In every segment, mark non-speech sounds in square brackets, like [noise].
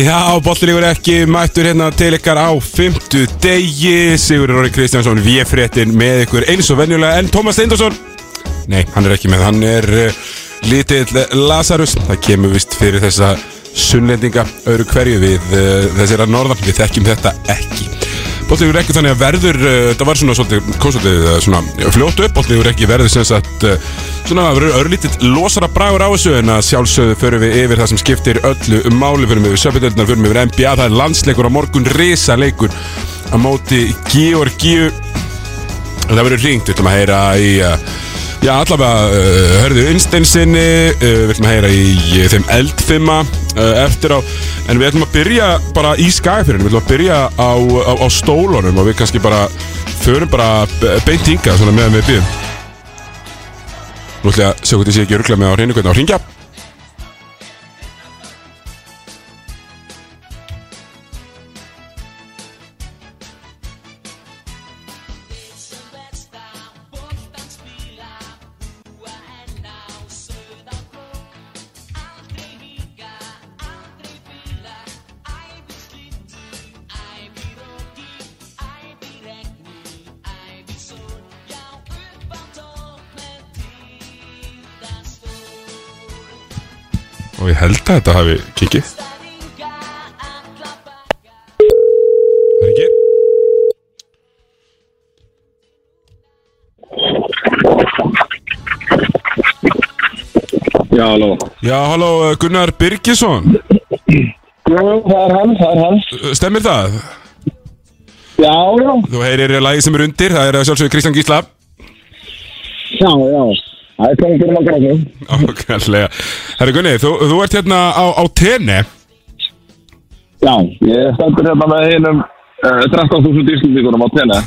Já, bollilíkur ekki mættur hérna til ykkar á fymtu degi. Sigur Róri Kristjánsson, við fréttin með ykkur eins og venjulega. En Tómas Steindorsson, nei, hann er ekki með, hann er uh, lítill Lazarus Það kemur vist fyrir þessa sunnlendinga öðru hverju við uh, þessir að norðan. Við þekkjum þetta ekki Bollilíkur ekki þannig að verður, uh, það var svona svolítið, kom svolítið uh, svona fljótt upp. Bollilíkur ekki verður sem sagt uh, svona að verður örlítill losara bragur á þessu En að sjálfsögðu förum við yfir það sem skiptir öllu máli. Förum við yfir söpindöldnar, förum við yfir NBA Það er landsleikur á morgun, risa leikur Á móti Georgiu Það verður ringt, við ætlum að heyra í Já, allavega uh, hörðu Innsteinsinni uh, Við ætlum að heyra í þeim eldfimma uh, eftir á. En við ætlum að byrja bara í skæfirinu Við ætlum að byrja á, á, á stólunum Og við kannski bara förum bara be- beint hinga meðan við byrjum Nú ætlum ég að sjá hvort ég sé ekki örglega með á hreinu hvernig á hringja held að þetta hafi kikið Það er ekki Já, alveg. Já, halló uh, Gunnar Birgisson Já, það er hann, það er hann. Uh, Stemmir það? Já, já, Þú heyrir lagi sem er undir, það er að sjálfsögðu Kristján Gísla já, já. Það er komið fyrir maður gráðum. Ákvæmlega Herri Gunni, þú, þú ert hérna á, á tenni Já, ég stendur hérna með einum uh, 13.000 íslendingunum á tenni.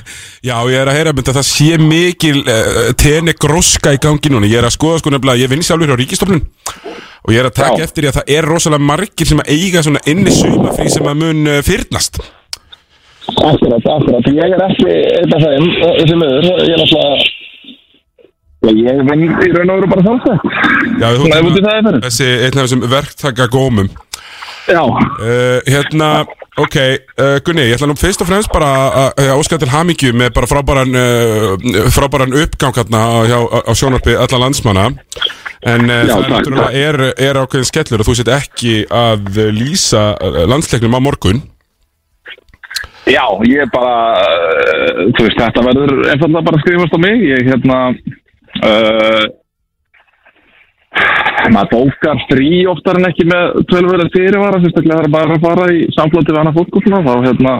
Já, ég er að heyra mynd að það sé mikil uh, tenni gróska í gangi núna Ég er að skoða sko nefnilega, ég vinn sjálfur á Ríkistofnun Og ég er að taka Já. eftir því að það er rosalega margir sem að eiga svona inni sumafrí sem að mun uh, fyrnast Akkurat, akkurat. Ég er ekki af þeim, uh, þessi miður. Ég er náttúrulega... Ég vinn í raun og veru bara sjálfsagt. Já, þú er fyrir. Þessi einn af þessum verktaka gómum Já, Uh, hérna, ok, uh, Gunni, ég ætla nú fyrst og fremst bara að óska til hamingju með bara frábæran, uh, frábæran uppgang hérna á, á sjónarpi alla landsmanna en Já, það er takk, náttúrulega er, er ákveðin skellur og þú set ekki að lýsa landsleiknum á morgun já, ég er bara, þú veist, þetta verður einfallega bara að skrifast á mig. Ég, hérna, uh, maður bókar frí oftar en ekki með tölverðar fyrirvara, sérstaklega það er bara að fara í samflóti við hana fólkúsuna, þá hérna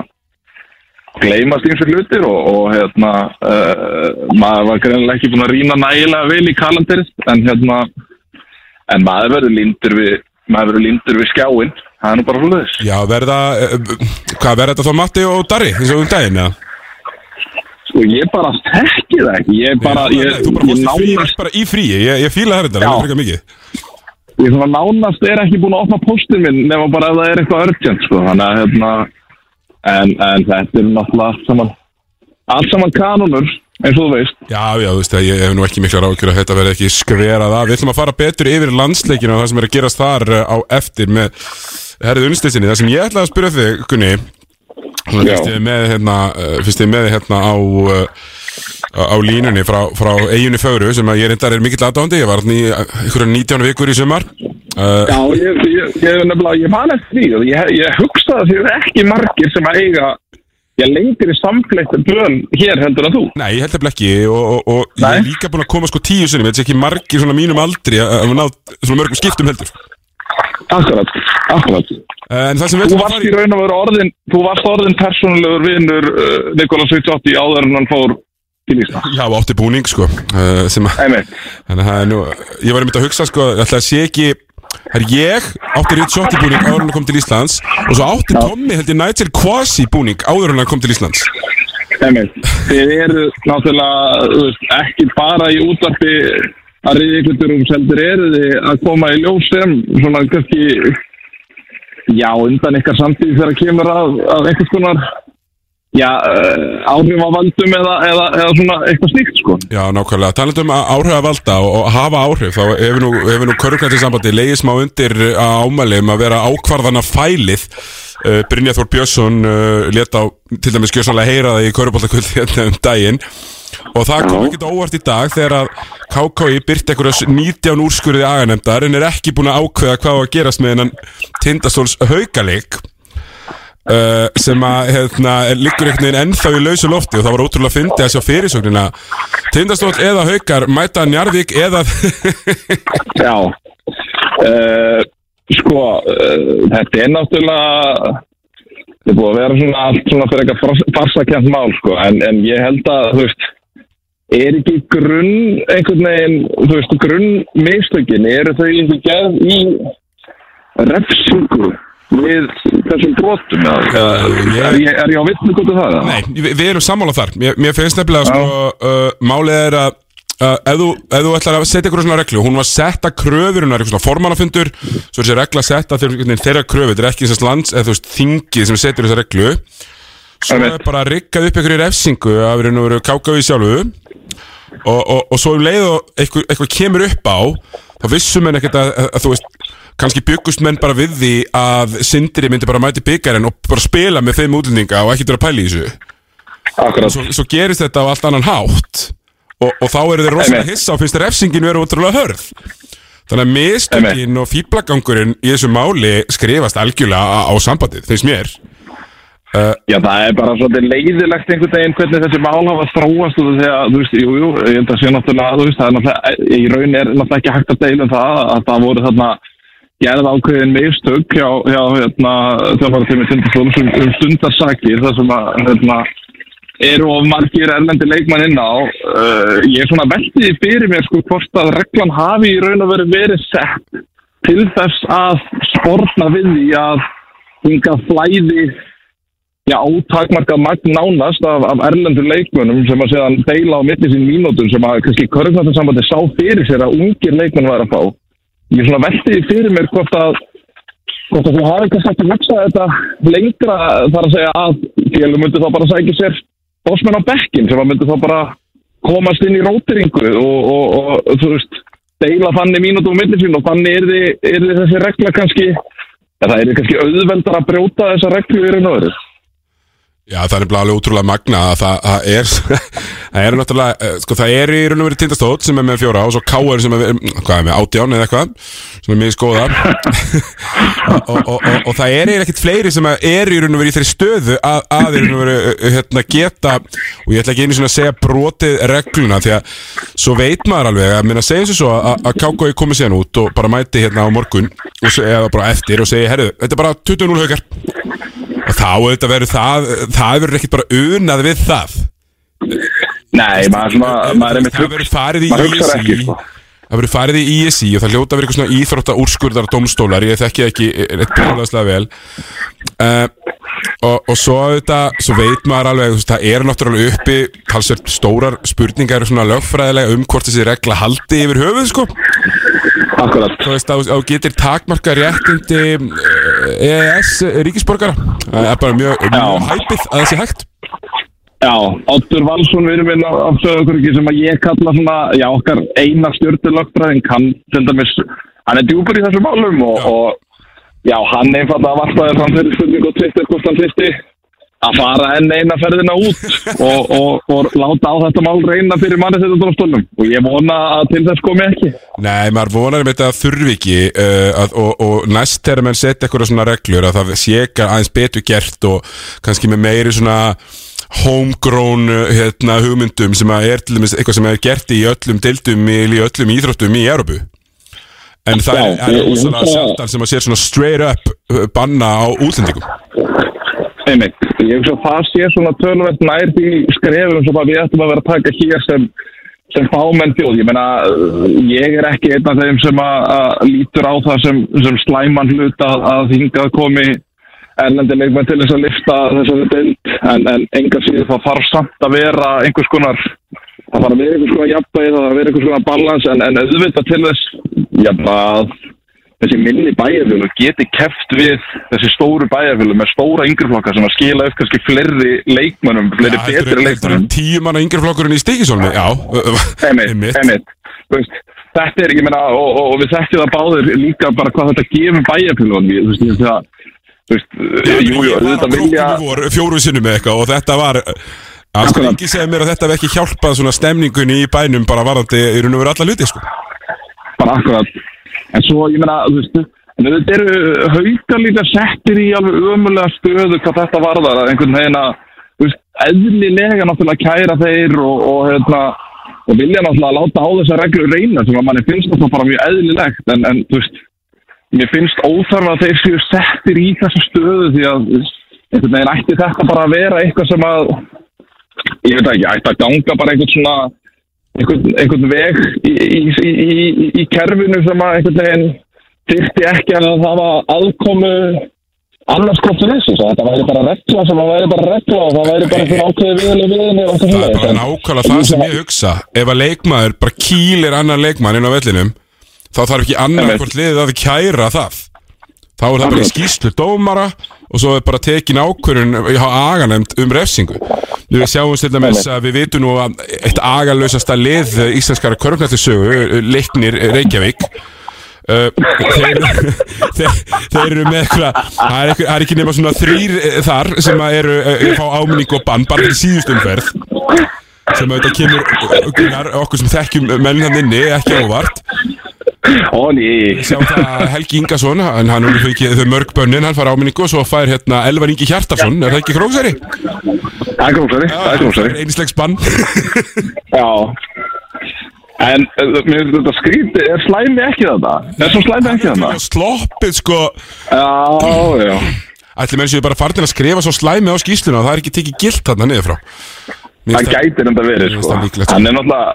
gleymast eins og hlutir og, og hérna uh, maður var greinilega ekki búin að rýna nægilega vel í kalenderist en hérna en maður verður lindur við maður verður lindur við skjáin það er nú bara hlutis Já, verða, uh, hvað verða þetta þá Matti og Darri eins og um daginn, eða? Sko ég bara þekki það ekki ég bara, Já, ég, þú bara ég fórst nánast bara í fríi, ég, ég fíla það Já. það er frekar mikið ég svona nánast er ekki búin að opna postin minn nema bara ef það er eitthvað urgent sko þannig að hérna en, en þetta er náttúrulega allt saman allt saman kanunur eins og þú veist Já, já, þú veist að ég hef nú ekki mikla rákjur að þetta verði ekki skverað af. Við ætlum að fara betur yfir landsleikinu og það sem er að gerast þar uh, á eftir með herrið unnstæstinni. Það sem ég ætlaði að spyrja þig, Gunni. Fyrst ég er með hérna, uh, fyrst ég er með hérna á, uh, á línunni frá, frá eiginu fögru sem að ég reyndar er mikill aðdándi. Ég var í uh, einhverja 19 vikur í sumar. Uh, Já, ég, ég, ég er ég man eftir því og ég, ég hugsa að þið er ekki margir sem að eiga ég lengir í samfleitt björn hér heldur en þú Nei, ég held að ekki og, og, og ég er líka búin að koma sko tíu sinnum, ég veit ekki margir svona mínum aldri að að náð svona mörgum skiptum heldur. Akkurat, akkurat. En það sem við Þú varst í raun og veru orðin þú varst orðin persónulegur vinnur uh, Nikola 78 áður en hann fór til Ísland Já, átti búning sko uh, sem þannig að það nú ég var einmitt að hugsa sko, ætla að sé ekki er ég átti Rít Sjótti búning áður en hann kom til Íslands og svo átti Tommy held ég Nigel Quasi búning áður en hann kom til Íslands. Þið eru náttúrulega veist, ekki bara í útvarpi að riðja ykkur um seldur eru þið að koma í ljós sem svona kannski já undan ykkar samtíð þegar kemur að, að einhvers konar já, uh, áhrif á valdum eða, eða, eða svona eitthvað sníkt sko. Já, nákvæmlega. Talandum um áhrif að valda og, og hafa áhrif, þá hefur nú, hefur nú köruglætti sambandi leiðið smá undir að ámæli um að vera ákvarðana fælið. Uh, Brynja Þór Björnsson uh, leta á, til dæmis skjössanlega heyra það í körubóltakvöldi hérna um daginn og það kom ekkert óvart í dag þegar að KKI byrt einhverjus 19 úrskurðið aganemdar en er ekki búin að ákveða hvað að gerast með hennan tindastóls haugalik uh, sem að hérna, liggur einhvern veginn ennþá í lausu lofti og það var ótrúlega að fyndi að sjá fyrirsögnina. Tindastól eða haugar mæta Njarvík eða [laughs] Já, uh, sko, uh, þetta er náttúrulega, þetta er búið að vera svona allt svona fyrir eitthvað farsakjant mál, sko, en, en ég held að, þú veist, er ekki grunn, einhvern veginn, þú veist, grunn mistökin, eru þau einhvern gerð í refsingu við þessum brotum, eða, ég- er, ég, er ég á vittnu gott um það? Nei, við, við erum sammála þar. Mér, mér finnst nefnilega sko, uh, Málið er að uh, ef, þú, ef þú ætlar að setja ykkur svona reglu Hún var sett að kröfur, hún er eitthvað svona formannafundur Svo er þessi regla sett að þeir, þeirra kröfur Þetta er ekki þess lands, eða þú veist, þingið sem setur þessa reglu. Svo er bara riggað upp í refsingu Af verið nú verið káka við sjálfu. Og, og, og svo um leið og eitthvað, eitthvað kemur upp á þá vissum menn ekkert að, að, að þú veist kannski byggust menn bara við því að Sindri myndi bara mæti byggarinn og bara spila með þeim útlendinga og ekki vera að pæla í þessu. Svo, svo gerist þetta á allt annan hátt og, og þá eru þeir rosalega hissa og finnst refsingin vera útrúlega hörð. Þannig að mistökin og fýblagangurinn í þessu máli skrifast algjörlega á sambandið, finnst mér Já, það er bara svolítið leiðilegt einhvern veginn hvernig þessi mál hafa þróast og þegar, þú veist, jú, jú, ég held að sé náttúrulega, þú veist, það er náttúrulega, í raun er náttúrulega ekki hægt að deila um það að það voru þarna gerð ákveðin mistök hjá, hjá hérna, þjálfara tími Tindastóls um, um stundarsakir, það sem að, hérna, eru of margir erlendi leikmann inn á. Uh, ég er svona veltið fyrir mér, sko, hvort að reglan hafi í raun og verið verið sett til þess að sportna við því að hinga flæði já, ótakmarkað magn nánast af, af erlendur leikmönnum sem að séðan deila á milli sín mínútur sem að kannski körfnættinsambandi sá fyrir sér að ungir leikmenn var að fá. Ég svona veltiði fyrir mér hvort að hvort að þú hafi kannski ekki hugsað þetta lengra þar að segja að félum myndi þá bara sækja sér bósmenn á bekkin sem að myndi þá bara komast inn í rótiringu og, og, og þú veist deila þannig mínútur á milli sín og þannig er þið, er þið þessi regla kannski það er kannski auðveldar að brjóta þessa reglu raun og öðru. Já, það er alveg útrúlega magna að það, það er, [laughs] það er náttúrulega, eh, sko það er í raun og verið tindastótt sem er með fjóra og svo káar sem er, hvað er með átján eða eitthvað, sem er mjög skoða. [laughs] Og, og, og, og það er ekkert fleiri sem er í raun og verið í þeirri stöðu að, að í raun og verið hérna, geta, og ég ætla ekki einu svona að segja brotið regluna því að svo veit maður alveg að minna segjum sér svo að, að KKI komi síðan út og bara mæti hérna á morgun eða bara eftir og segi, herru, þetta er bara 20-0 haukar. og þá auðvitað verður það það verður ekkert bara unað við það. Nei, maður, svona, maður er með það verður farið í ISI sko. það verður farið í ISI og það hljóta vera eitthvað svona íþrótta úrskurðar dómstólar, ég þekki ekki eitt bregðarslega vel. Uh, og, og svo auðvitað svo veit maður alveg, veist, það er náttúrulega uppi talsvert stórar spurningar svona lögfræðilega um hvort þessi regla haldi yfir höfuð, sko. Akkurat. þú veist, þú getur takmarka réttindi eh, EES ríkisborgara? Það er bara mjög, mjög hæpið að það sé hægt. Já, Oddur Valsson verið minn af, sögurkurki sem að ég kalla svona, já, okkar eina stjórnulögfræðin kann til dæmis, hann er djúpur í þessum málum og, og já, hann einfalda vartaði fram fyrir spurning og tvittir hvort hann þyrsti að fara enn eina ferðina út og, og, og láta á þetta mál reyna fyrir manni þetta dómstólnum og ég vona að til þess komi ekki. Nei, maður vonar um þetta þurfi ekki uh, að, og, og næst þegar menn setja eitthvað svona reglur að það sé ekki aðeins betur gert og kannski með meiri svona homegrown uh, hérna, hugmyndum sem er eitthvað sem er gert í öllum dildum í öllum íþróttum í Európu en það Já, er, er hugsa- sjaldan sem að sér svona straight up uh, banna á útlendingum. Einmitt, ég hugsa að það sé svona tölvægt nær því skrefum sem að við ættum að vera að taka hér sem, sem fámenn þjóð. Ég meina, ég er ekki einn af þeim sem að, að lítur á það sem, sem slæman hlut að, að hingað komi erlendi leikmenn til þess að lifta þessari deild, en, en enga síður það þarf samt að vera einhvers konar það þarf að vera einhvers konar jafnvægi, það þarf að vera einhvers konar balans, en, en auðvitað til þess, að þessi minni bæjarfjölu geti keft við þessi stóru bæjarfjölu með stóra yngreflokka sem að skila upp kannski fleiri leikmönnum, fleiri Já, betri leikmönnum. tíu manna yngri flokkurinn í stíkisólmi Já, Þú veist, þetta er, ég meina, og, og, og við þekkjum það báður líka bara hvað þetta gefur bæjarfjölun þú veist, það þú veist, jú, jú, Ég var á þetta vilja króknum í vor fjóru sinnum með eitthvað og þetta var að sko Akkurat. ekki segja mér að þetta hef ekki hjálpað svona stemningunni í bænum bara varandi í raun og veru alla hluti sko? Bara akkurat. En svo, ég meina, þú veist en þetta eru haukar líka settir í alveg ömulega stöðu hvað þetta varðar að einhvern veginn að, þú veist, eðlilega náttúrulega kæra þeir og, og hérna og vilja náttúrulega láta á þessar reglur reyna sem að manni finnst náttúrulega bara mjög eðlilegt. En, en þú veist, mér finnst óþarfa að þeir séu settir í þessa stöðu því að einhvern veginn ætti þetta bara að vera eitthvað sem að ég veit ekki, ætti að ganga bara einhvern svona einhvern, einhvern veg í, í, í, í, í kerfinu sem að einhvern veginn þyrfti ekki að hafa aðkomu annars til þessu, þetta væri bara regla sem að væri bara regla og það væri bara fyrir ákveði viðinni viðinni og Það er bara nákvæmlega það sem ég hugsa. Ef að leikmaður bara kýlir annan leikmann inn á vellinum þá þarf ekki annar hvort liðið að kæra það þá er það bara í skýslu dómara og svo er bara tekin ákvörun á aganemt um refsingu. Við sjáum til dæmis að við vitum nú að eitt agalösasta lið íslenskara körfnættisögu, leiknir Reykjavík Uh, þeir, [laughs] þeir, þeir eru með eitthvað það er, er ekki nema svona þrýr eh, þar sem að eru uh, fá áminning og bann bara til síðustumferð sem auðvitað kemur okkur sem þekkjum menn hann inni ekki óvart Ó, ný, sjáum það að Helgi Ingason hann, hann er ekki þau mörg bönnin, hann fær áminningu og svo fær hérna Elvar Ingi Hjartarsson er það ekki króksæri? það er grósari, það er grósari Einslegs bann [laughs] Já En uh, mér finnst þetta skríti, er slæmi ekki þetta? Er svo slæmi ekki þetta? sloppið sko Já, já ætli menn séu bara farin að skrifa svo slæmi á skýsluna og það er ekki tekið gilt þarna niður frá Mér hann það- gætir enda verið Mér sko. það sko. hann er náttúrulega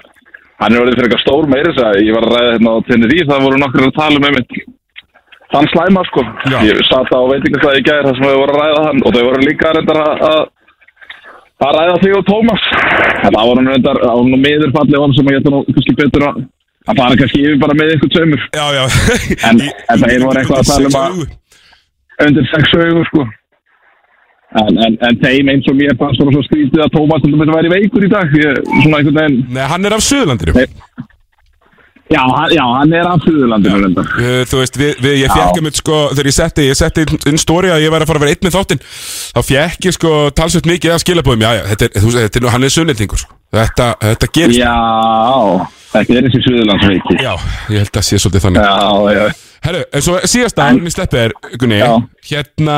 hann er orðið fyrir eitthvað stór meira þess að ég var að ræða hérna á Tenerife það voru nokkur að tala um einmitt þann slæma sko. Já. ég satt á veitingastæði í gæðir þar sem við vorum að ræða hann og þau voru líka reyndar að að að ræða þig og Tómas en það voru reyndar það voru nú miðurfalli hann sem ég ætla nú kannski betur að að fara kannski yfir bara með ykkur tveimur. Já, já. En- en þeir voru eitthvað að tala um að- undir sex augur sko en, en, en þeim eins og mér fannst bara svo skrítið að Tómas til dæmis væri veikur í dag ég, svona einhvern veginn Nei, hann er af Suðurlandinu. Já, hann, já, hann er af Suðurlandinu reyndar. Uh, Þú veist, við, við, ég fekk um sko, þegar ég setti, ég setti inn- stóri að ég væri að fara að vera einn með þáttinn þá fekk ég sko talsveit mikið að skilabóðum já, já, þetta er, þú veist, þetta er, nú- hann er sunnildingur sko. þetta, þetta gerist Já, þetta er þessi Suðurlandsveiki. Já, ég held að sé svolítið þannig Já, já. Herru, en svo síðasta, en ég sleppi þér, Gunni. Hérna,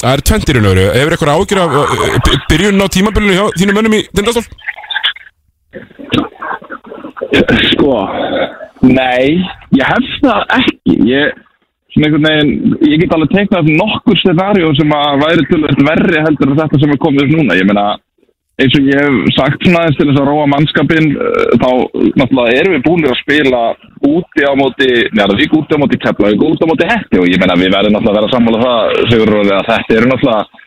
það er tventirinn öru Hefur eitthvað ágjur af uh, byrjun á tímabilinu hjá þínum mönnum í Tindastól? Sko, nei, ég hef það ekki. Ég, svona einhvern veginn, ég get alveg teiknað nokkur scenaríu sem að væri til verri heldur en þetta sem er komið upp núna. Ég meina, eins og ég hef sagt svona aðeins til þess að róa mannskapin, uh, þá náttúrulega erum við búinir að spila úti á móti, Njarðvík úti á móti Keflavík, úti á móti Hetti. Og ég meina við verðum náttúrulega að vera sammála það, Sigur Róði, að þetta eru náttúrulega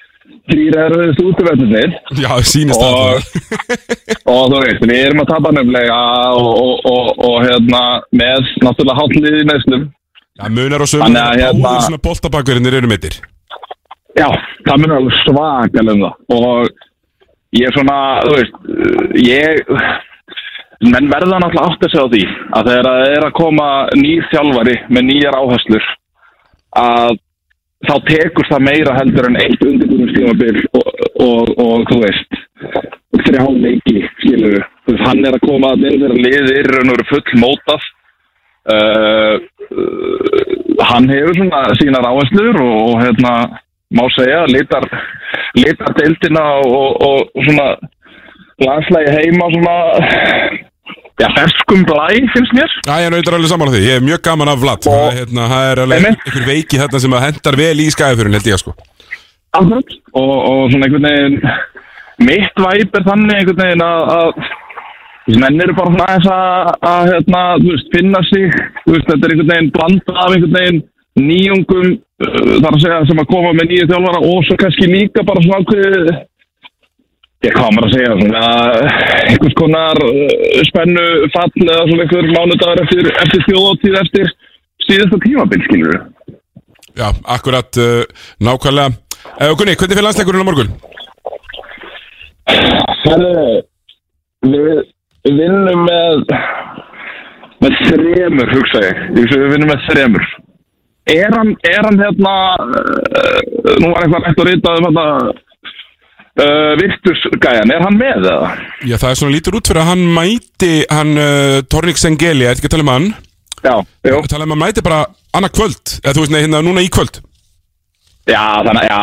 þrýra erfiðist útiverðinir Já, sínist Og- það. Og þú veist, við erum að tapa nefnilega og, og, og, og hérna með náttúrulega hátlið í meðslum Já, munar og sömur Þannig að hérna- svona boltabakverðinir eru mittir Já, það munur alveg svakalega um og ég er svona, þú veist, ég menn verða náttúrulega átt að segja á því að þegar það er að koma nýr þjálfari með nýjar áherslur að þá tekur það meira heldur en eitt undirbúinum stímabil og, og, og þú veist þrjá leiki, skilur við hann er að koma að þeirra liðir og eru full mótað. Uh, uh, hann hefur svona sínar áherslur og, og hérna má segja, litar litar deildina og, og, og svona landslægi heima svona já, ferskum blæ finnst mér. Já, ég er nautar alveg saman á því, ég er mjög gaman af Vlad. Það hérna, er alveg einhver veiki þarna sem að hendar vel í skæðafjörun held ég sko. Akkurat. og, og svona einhvern veginn mitt væp er þannig einhvern veginn að, að menn eru bara svona aðeins að, að hérna, veist, finna sig. Veist, þetta er einhvern veginn blanda af einhvern veginn nýjungum þar að segja sem að koma með nýju þjálfara og svo kannski líka bara svona ákveðið ég maður að segja svona einhvers konar uh, spennu fall eða svona einhver mánudagur eftir, eftir þjóðóttíð eftir síðasta tímabil, skilur við. Já, akkurat, uh, nákvæmlega uh, Gunni, hvernig fyrir landsleikurinn á morgun? Herri, við, við vinnum með, með þremur, hugsa ég. Ég við vinnum með þremur. Er hann, er hann hérna, uh, nú var eitthvað rætt að rita um þetta, uh, Virtusgæjan, er hann með eða? Já, það er svona lítur út fyrir að hann mæti hann uh, Tornik Sengeli, er ekki að tala um hann Já, jú. tala um að hann mæti bara annað kvöld eða þú veist, nei, hérna núna í kvöld Já, þannig, já,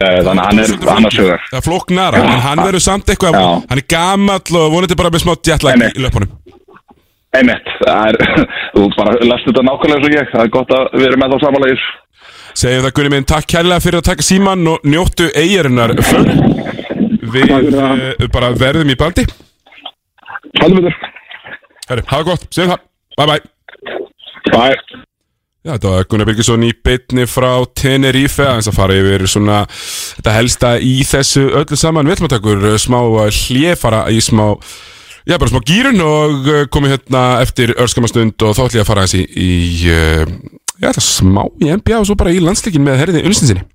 já, þannig að hann er annars hugar. Það er flóknara, en hann verður samt eitthvað Já. hann er gamall og vonandi bara með smá jetlag Einmitt. í löpunum Einmitt, er, [laughs] þú bara lest þetta nákvæmlega og ég, það er gott að við erum með þá samanlegis. Segjum það Gunni minn, takk kærlega fyrir að taka síman og njóttu eigirinnar Við fyrir það. uh, bara verðum í bandi Haldum við Herru, hafa gott, segjum það, bye bye Bye. Já, þetta var Gunnar Birgisson í bytni frá Tenerife aðeins að fara yfir svona þetta helsta í þessu öllu saman við ætlum að taka okkur smá hlið fara í smá, já bara smá gýrun og uh, komið hérna eftir örskamastund og þá ætlum ég að fara aðeins í, í uh, já, smá í NBA og svo bara í landsleikin með herriði unnustinsinni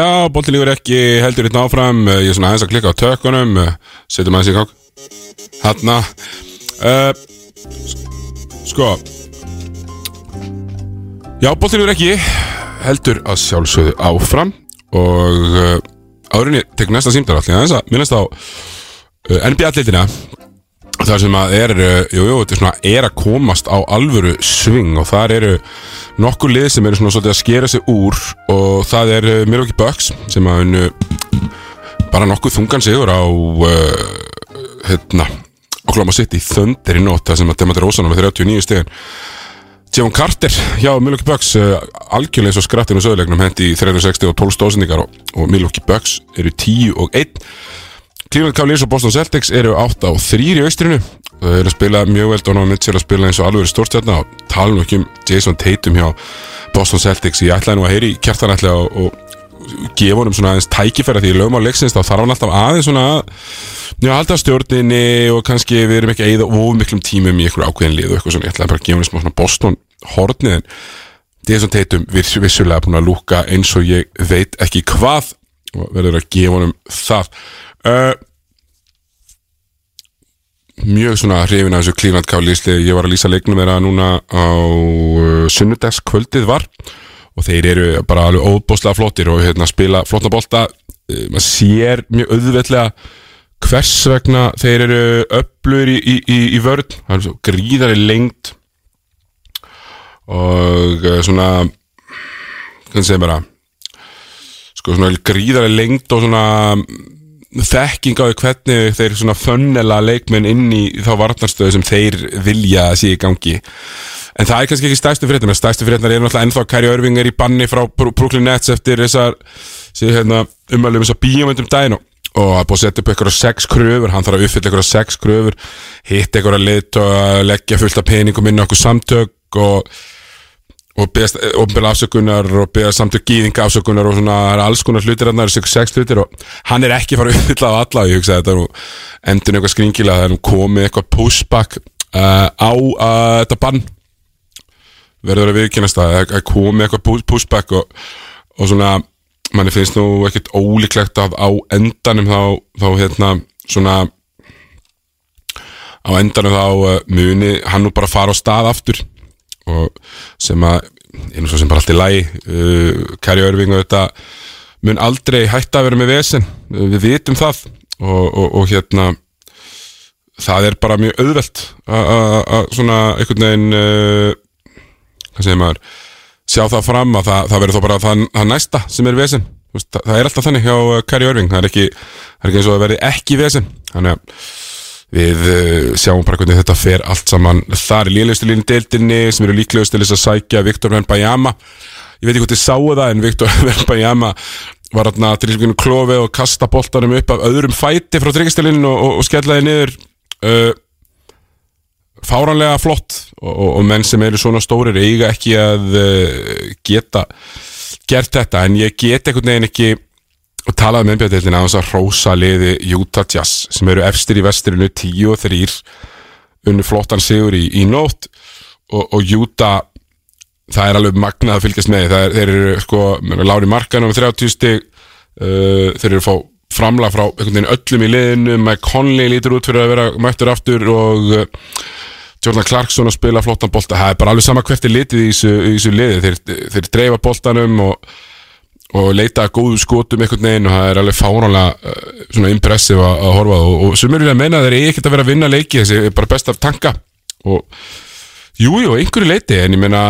Já, bóltilífur ekki heldur hérna áfram. Eh, ég er svona aðeins að klikka á tökunum. Eh, setjum aðeins í kák Hanna uh, eh, Sko. Já, bóltilífur ekki heldur að sjálfsögðu áfram. Og uh, árinni tek næsta símdara allir aðeins að minnast á uh, NBA-litina þar sem að er, uh, jú, jú, þetta er svona er að komast á alvöru sving og þar eru nokkur lið sem eru svona svolítið að skera sig úr og það er uh, Milwaukee Bucks sem að unnu bara nokkuð þungan sigur á uh, hérna Oklahoma City Thunder í nótt þar sem að Demeter Rosan var 39 stegin Javon Carter hjá Milwaukee Bucks uh, algjörlega eins og skrattin og sögulegnum hendi í 360 og 12 stóðsendingar og, og Milwaukee Bucks eru 10 og 1 Cleveland Cavaliers og Boston Celtics eru 8 og 3 í austrinu. Þau eru að spila mjög vel Donovan Mitchell að spila eins og alveg stórstjörna og tala nú ekki um Jason Tatum hjá Boston Celtics. Ég ætlaði nú að heyri kjartanætlega og, og gefa honum svona aðeins tækifæra því lögum á leiksins þá þarf hann alltaf aðeins svona að Já, halda stjórninni og kannski við erum ekki að eyða of miklum tímum í einhverju ákveðin lið og eitthvað svona, ég ætlaði bara að gefa smá svona Boston hornið en Jason Tatum viss, vissulega búin að lúka eins og ég veit ekki hvað og verður að gefa honum það uh, mjög svona hrifin af þessu liði. ég var að lýsa leiknum þeirra núna á uh, sunnudagskvöldið var og þeir eru bara alveg óbúslega flottir og hérna spila flotta bolta uh, maður sér mjög auðveldlega hvers vegna þeir eru öflur í, í, í, vörð það er svo gríðari lengt og uh, svona hvernig segir bara sko svona gríðari lengt og svona þekking á því hvernig þeir svona fönnela leikmenn inn í þá varnarstöðu sem þeir vilja að sé í gangi. En það er kannski ekki stærstu fréttina stærstu fréttina er náttúrulega ennþá Kæri Örving er í banni frá Brooklyn Nets eftir þessar hérna umælum þessar bíómyndum daginn og og að búið að setja upp eitthvað sex kröfur. Hann þarf að uppfylla eitthvað sex kröfur hitt eitthvað lit og að leggja fullt af peningum inn á okkur samtök og og beðast ofnbjörn afsökunar og beðast samtök gýðinga afsökunar og svona það er alls konar hlutir það eru sex hlutir og hann er ekki fara að uppfylla á alla og ég hugsa þetta er nú endur eitthvað skringilega það er komið eitthvað pushback uh, á uh, þetta bann. Verður að viðkynast það að komið eitthvað pushback og, og svona manni finnst nú ekkert ólíklegt að á endanum þá, þá hérna svona á endanum þá uh, muni hann nú bara fara á stað aftur og sem að einu svo sem bara allt í lægi uh, Kari Örving og þetta mun aldrei hætta að vera með vesen. Uh, við vitum það og, og, og hérna það er bara mjög auðvelt að- svona einhvern veginn uh, hvað segir maður sjá það fram að það, það verður þó bara það, það næsta sem er vesen. Það, það er alltaf þannig hjá uh, Kari Örving. Það er ekki, er ekki eins og það verði ekki vesen. Þannig að við uh, sjáum bara hvernig þetta fer allt saman. Þar er lélegustu línu deildinni sem eru líklegust til þess að sækja Viktor Venbayama ég veit ekki hvort þið sáu það en Viktor [laughs] Venbayama var þarna til þess klófi og kasta boltanum upp af öðrum fæti frá tryggastilinn og, og, og skellaði niður. Uh, fáranlega flott og, og, menn sem eru svona stórir eiga ekki að uh, geta gert þetta. En ég get einhvern veginn ekki og talaði með NBA-deildina á þess að rósa liði Utah Jazz sem eru efstir í vestirinu 10 og 3 unnu flottan sigur í, í nótt. Og, og Utah það er alveg magnað að fylgjast með. Er, þeir eru sko, Lári Markanum 30 stig. Uh, þeir eru fá framlag frá öllum í liðinu. Mike Conley lítur út fyrir að vera mættur aftur og uh, Jordan Clarkson að spila flottan bolta. Það er bara alveg sama hvert er litið í þessu liði. Þeir, þeir dreifa boltanum og, og leita að góðu skotum einhvern veginn og það er alveg fáránlega uh, svona impressive að, að horfa og, og sem eru að meina að þeir eigi ekkert að vera að vinna leiki þessi er bara best af tanka. Og jújú, jú, einhverju leiti en ég meina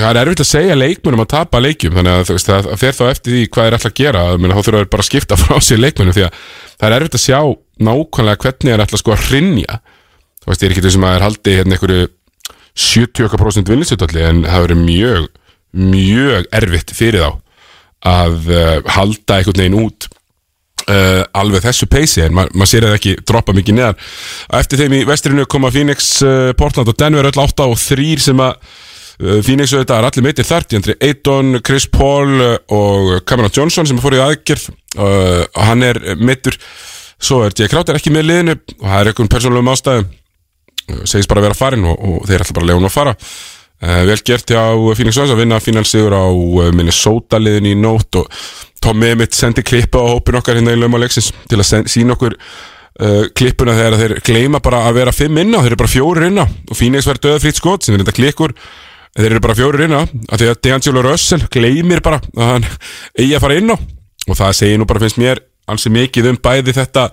það er erfitt að segja leikmönum að tapa leikjum þannig að það fer þá eftir því hvað er alltaf að gera. Ég meina, þá þurfa þeir bara að skipta [laughs] frá sér leikmönum því að það er erfitt að sjá nákvæmlega hvernig er alltaf sko að hrinja þú veist, ég er þessum að það er haldið hérna einhverju 70% vinningsutalli en það verður mjög mjög erfitt fyrir þá að uh, halda einhvern veginn út uh, alveg þessu peysi en ma maður sér það ekki droppa mikið neðar. Eftir þeim í vesturinu koma Phoenix, uh, Portland og Denver öll 8 og 3 sem að Phoenix auðvitað er allir meitir þart Andri Ayton, Chris Paul og Cameron Johnson sem fór í aðgerð og hann er meittur svo er J. Crowder ekki með liðinu og það er einhvern persónulegum ástæðum. Uh, segist bara að vera farin og, og þeir ætla bara að lega hún að fara vel gert hjá Phoenix Suns að vinna finalsigur á uh, Minnesota liðin í nótt og Tom Emmett sendi klippa á hópin okkar hérna í Lauma Lexis til að sína okkur uh, klippuna þegar þeir gleyma bara að vera fimm inná, þeir eru bara fjórir inná og Phoenix verður döðfrýtt skot sem er þetta klikkur þeir eru bara fjórir inná af því að D'Angelo Russell gleymir bara að hann eigi að fara inná og það segir nú bara finnst mér ansi mikið um bæði þetta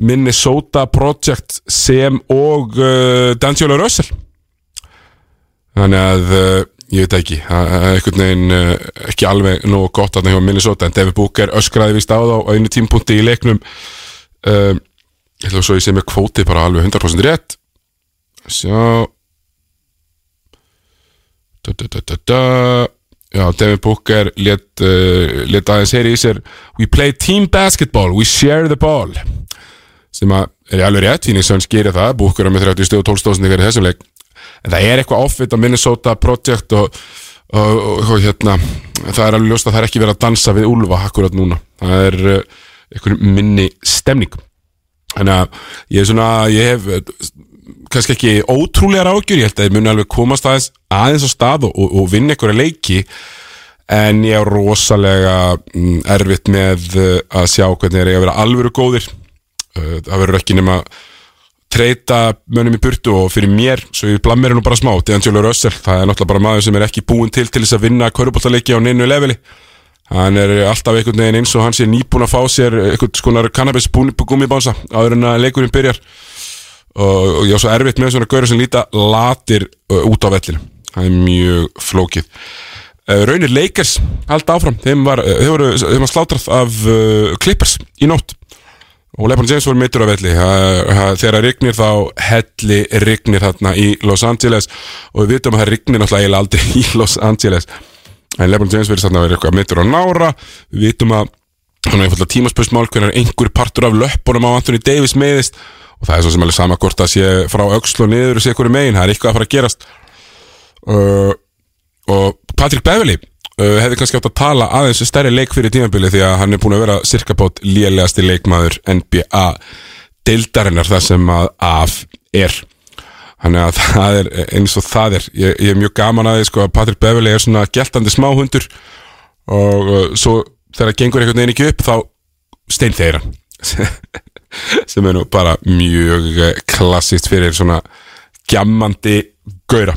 Minnesota Project sem og uh, D'Angelo Russell þannig að uh, ég veit ekki, einhvern veginn uh, ekki alveg nógu gott að það hjá Minnesota en David Booker öskraði vist á þá á einu tímpunkti í leiknum. Uh, ég ætla svo ég sé með kvóti bara alveg 100% rétt. Sjá. Da, da, da, da, da. Já, David Booker let, uh, let aðeins heyri í sér. We play team basketball, we share the ball. Sem að er alveg rétt, Phoenix Suns gerir það. Booker er með 30 stöð og 12 stóðsendingar í þessum leik en það er eitthvað offit á Minnesota Project og, og, og, hérna það er alveg ljóst að það er ekki verið að dansa við Úlfa akkurat núna, það er uh, eitthvað minni stemning. Þannig að ég er svona ég hef uh, kannski ekki ótrúlega rákjur, ég held að ég muni alveg komast aðeins, aðeins á stað og, og, vinna einhverja leiki en ég er rosalega mm, erfitt með uh, að sjá hvernig er ég að vera alvöru góðir. Það verður ekki nema treyta mönnum í burtu og fyrir mér svo ég blammir nú bara smá, D'Angelo Russell það er náttúrulega bara maður sem er ekki búin til til þess að vinna körubóltaleiki á neinu leveli. Hann er alltaf einhvern veginn eins og hann sé nýbúin að fá sér einhvern skonar cannabis gummibánsa áður en að leikurinn byrjar. Og, ég á svo erfitt með svona gaur sem líta latir uh, út á vellinu það er mjög flókið. Uh, Raunir Lakers halda áfram. Þeim var, uh, þeim voru, þeim var slátrað af Clippers í nótt og Lebron James voru mittur á velli. Þegar það rignir þá helli rignir þarna í Los Angeles. Og við vitum að það rignir náttúrulega aldrei [laughs] í Los Angeles. En Lebron James verður þarna að vera eitthvað mittur á nára. Við vitum að hann er einfalda tímaspörsmál hvernig einhver partur af löppunum á Anthony Davis meðist og það er svo sem alveg sama hvort það sé frá öxl og niður og sé hverju megin, það er eitthvað að fara að gerast. Uh, og Patrick Beverley uh, hefði kannski átt að tala aðeins stærri leik fyrir tímabili því að hann er búin að vera cirka bát lélegasti leikmaður NBA deildarinnar það sem að af er. Þannig að [laughs] það er eins og það er. Ég, ég er mjög gaman að því sko að Patrick Beverley er svona geltandi smáhundur og uh, svo þegar það gengur einhvern veginn ekki upp þá stein þeirra [laughs] sem er nú bara mjög eh, klassist fyrir svona gjammandi gaura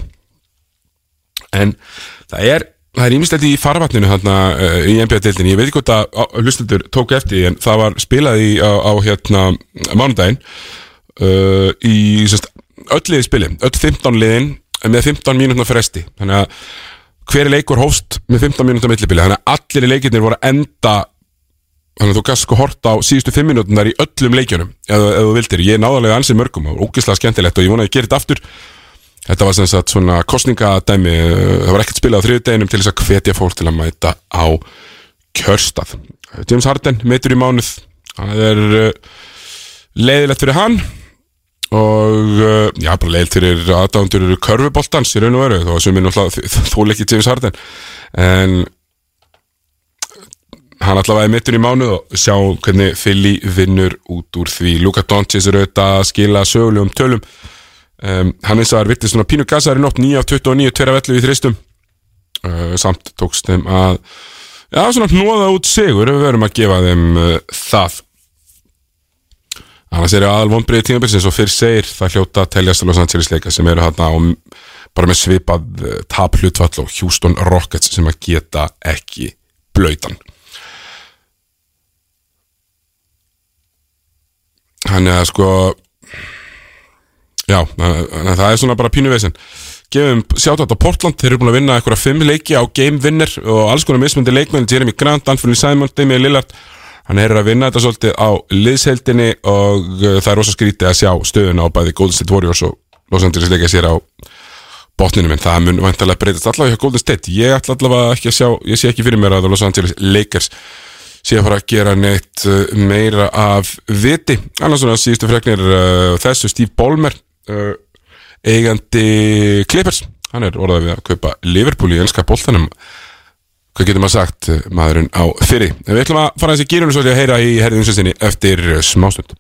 en það er það er ímislegt í farvatninu þarna uh, í NBA-deildinni, ég veit ekki hvort að hlustendur tók eftir en það var spilað í, á, á hérna mánudaginn uh, í sérst, öll liði spili, öll 15 liðin með 15 mínútna fresti. Þannig að hver leikur hófst með 15 mínútna millibili, þannig að allir leikirnir voru enda þannig að þú sko horta á síðustu 5 mínútunar í öllum leikjunum ef, ef þú vildir, ég er náðarlega ansið mörgum og ógislega skemmtilegt og ég vona að ég gerir þetta aftur Þetta var sem sagt svona kostningadæmi, uh, það var ekkert spilað á þriðudeginum til þess að hvetja fólk til að mæta á kjörstað. James Harden meitur í mánuð, það er uh, leiðilegt fyrir hann og uh, já, bara leiðilegt fyrir aðdándur eru körfuboltans í raun og veru, þó sem er náttúrulega þóleikið James Harden, en hann allavega er meitur í mánuð og sjá hvernig Philly vinnur út úr því. Luka Doncic er auðvitað að skila sögulegum tölum Um, hann eins og það er virtið svona pínu gasar í nótt 9 af 29, 2 af 11 í þristum uh, samt tókst þeim að já, svona hnóða út sigur við verum að gefa þeim uh, það. Annars eru aðal vonbreiði tímabilsins og fyrir segir það hljóta teljast að Los Angeles leika sem eru á bara með svipað uh, tap hlutfall og Houston Rockets sem að geta ekki blöytan hann er að sko Já, að það er svona bara pínu veginn Gefum sjátt á Portland, þeir eru búin að vinna eitthvað fimm leiki á game winner og alls konar mismundi leikmenn, Jeremy Grant, Anthony Simon, Damian Lillard. Hann er að vinna þetta svolítið á liðsheldinni og uh, það er rosa skrítið að sjá stöðun á bæði Golden State Warriors og Los Angeles leika sér á botninu minn, það mun vantilega breytast allavega hjá Golden State, ég ætla allavega ekki að sjá ég sé ekki fyrir mér að Los Angeles Lakers sé að fara að gera neitt uh, meira af viti. Annars svona síðustu freknir uh, þessu Steve Ballmer uh, eigandi Clippers hann er orðað við að kaupa Liverpool í enska boltanum. Hvað getur maður sagt uh, maðurinn á fyrir en við ætlum að fara þessi gýrunum svolítið að heyra í herðinsessinni eftir uh, smástund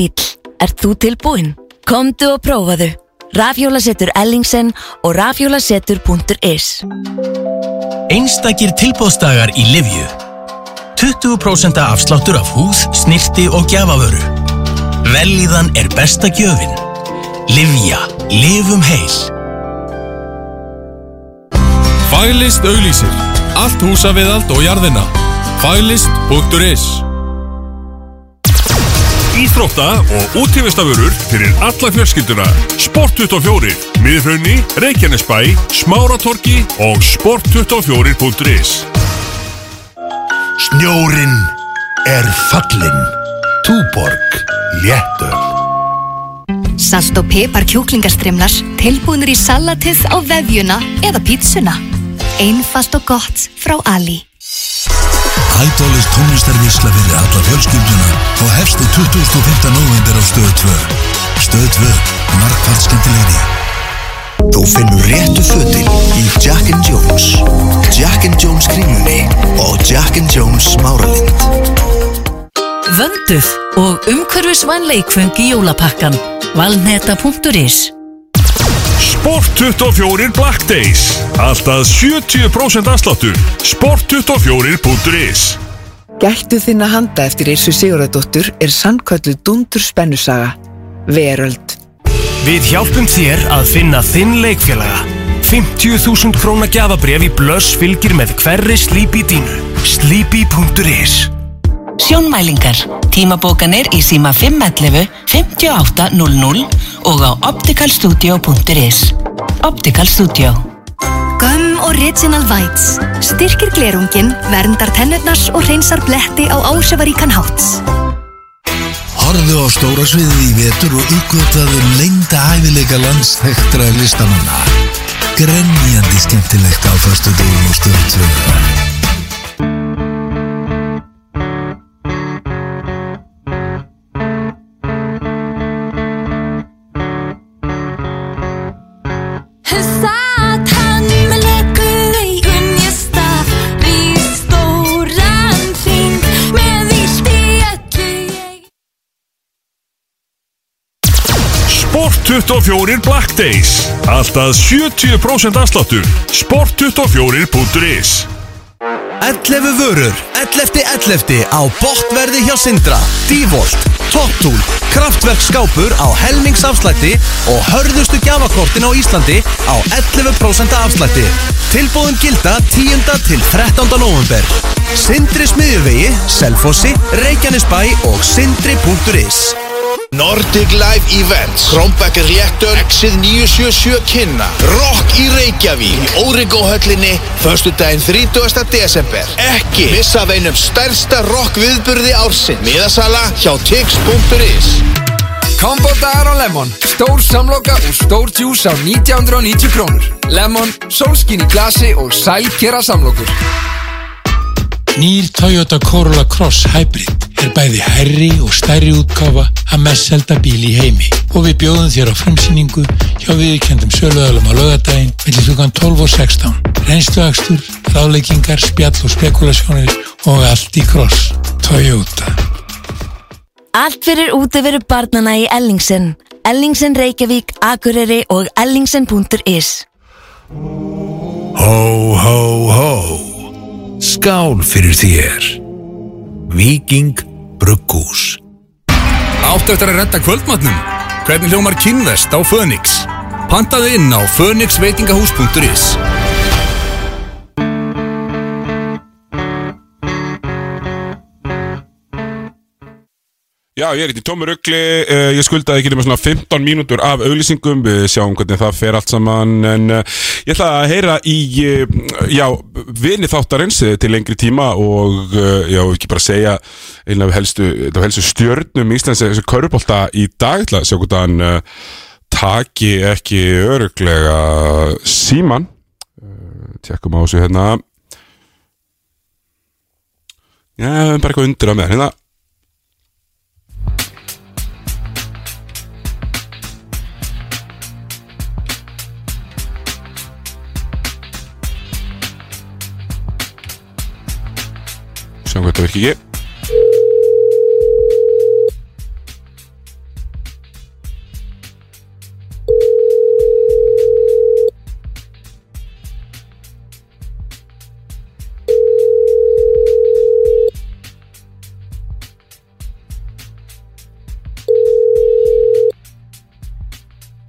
er lífstíl. Ert þú tilbúinn? Komdu og prófaðu. Rafjólasetur Ellingsen og rafjólasetur.is Einstakir tilbóðsdagar í Livju 20% afsláttur af húð, snirti og gjafavöru Velíðan er besta gjöfin Livja. Livum heil Faglist auglýsir. Allt húsa við allt og jarðina. Faglist.is Íþrótta og útífistafurur fyrir alla fjölskylduna. Sport24, Miðraunni, Reykjanesbæ, Smáratorki og sport24.is. Snjórin er fallinn. Túborg, léttöl. Salt og pipar kjúklingastrimlar tilbúinur í salatið á vefjuna eða pítsuna. Einfalt og gott frá Ali. Hættólis tónlistarvísla fyrir alla fjölskylduna og hefstu 25. november á Stöð 2. Stöð 2, margfald skemmtilegri. Þú finnur réttu fötin í Jack and Jones, Jack and Jones kringlunni og Jack and Jones smáralind. Vönduð og umhverfisvæn leikföng í jólapakkan. Valneta.is Sport24 Black Days. Alltaf 70% afsláttur. Sport24.is Gættu þinna handa eftir Irsu Sigurðardóttur er sannkölluð dundur spennusaga. Veröld. Við hjálpum þér að finna þinn leikfélaga 50.000 króna gjafabref í blöss fylgir með hverri slípi dínu Sleepy.is Sjónmælingar. Tímabókanir í síma 511 5800 og á opticalstudio.is Optical Studio Gum Original Whites. Styrkir glerungin, verndar tennurnars og hreinsar bletti á ásefaríkan hátt. Horðu á stóra sviðið í vetur og uppgötaðu lengda hæfileika landsþektra listamanna. Grenjandi skemmtilegt á förstu dögum og stöð Sport24 Black Days. Alltaf 70% afsláttur. Sport24.is 11 vörur, 11. 11. á botverði hjá Sindra Dívolt, Toptool, Kraftwerk skápur á helmingsafslætti og hörðustu gjafakortin á Íslandi á 11% afslætti Tilbúðum gilda 10. til 13. november Sindri smiðjuvegi, Selfossi, Reykjanesbæ og sindri.is Nordic Live Events. Krómbekkar réttur Exið 977 kynna Rock í Reykjavík. Órigóhöllinni Föstu daginn 30. desember. Ekki missa af einum stærsta rock viðburði ársinn Miðasala hjá tix.is Kombodagar á Lemon. Stór samloka og stór djús á 1990 krónur. Lemon, sólskin í glasi og sælkera samlokur Nýr Toyota Corolla Cross Hybrid er bæði herri og stærri útgáfa að mest selda bíl í heimi og við bjóðum þér á fremsýningu hjá viðkjöndum söluðalum á lögadaginn mellir hlugan 12 og 16. Reynstuakstur, ráðleikingar, spjall og spekulasjónir og allt í Cross. Toyota. Allt fyrir útiveru barnana í Ellingsen. Ellingsen Reykjavík, Akureyri og ellingsen.is Hó, hó, hó. Skál fyrir þér. Viking Bruggús. Áttu eftir að redda kvöldmatnum? Hvernig hljómar kynvest á Fönix? Pantaði inn á fönixveitingahús.is Já, ég er ekki tómur ugli, uh, ég skuldaði ekki nema svona 15 mínútur af auglýsingum, við sjáum hvernig það fer allt saman, en uh, ég ætla að heyra í, uh, já, vini þáttarins eh, til lengri tíma og, já, ekki bara segja einlega helstu, helstu stjörnum Íslands, þessu körubólta í dag, ég ætla að sjá hvort hann taki ekki öruglega síman, tjekkum á þessu hérna, já, bara eitthvað undir á með, hérna, Sjáum hvað þetta virkir ekki.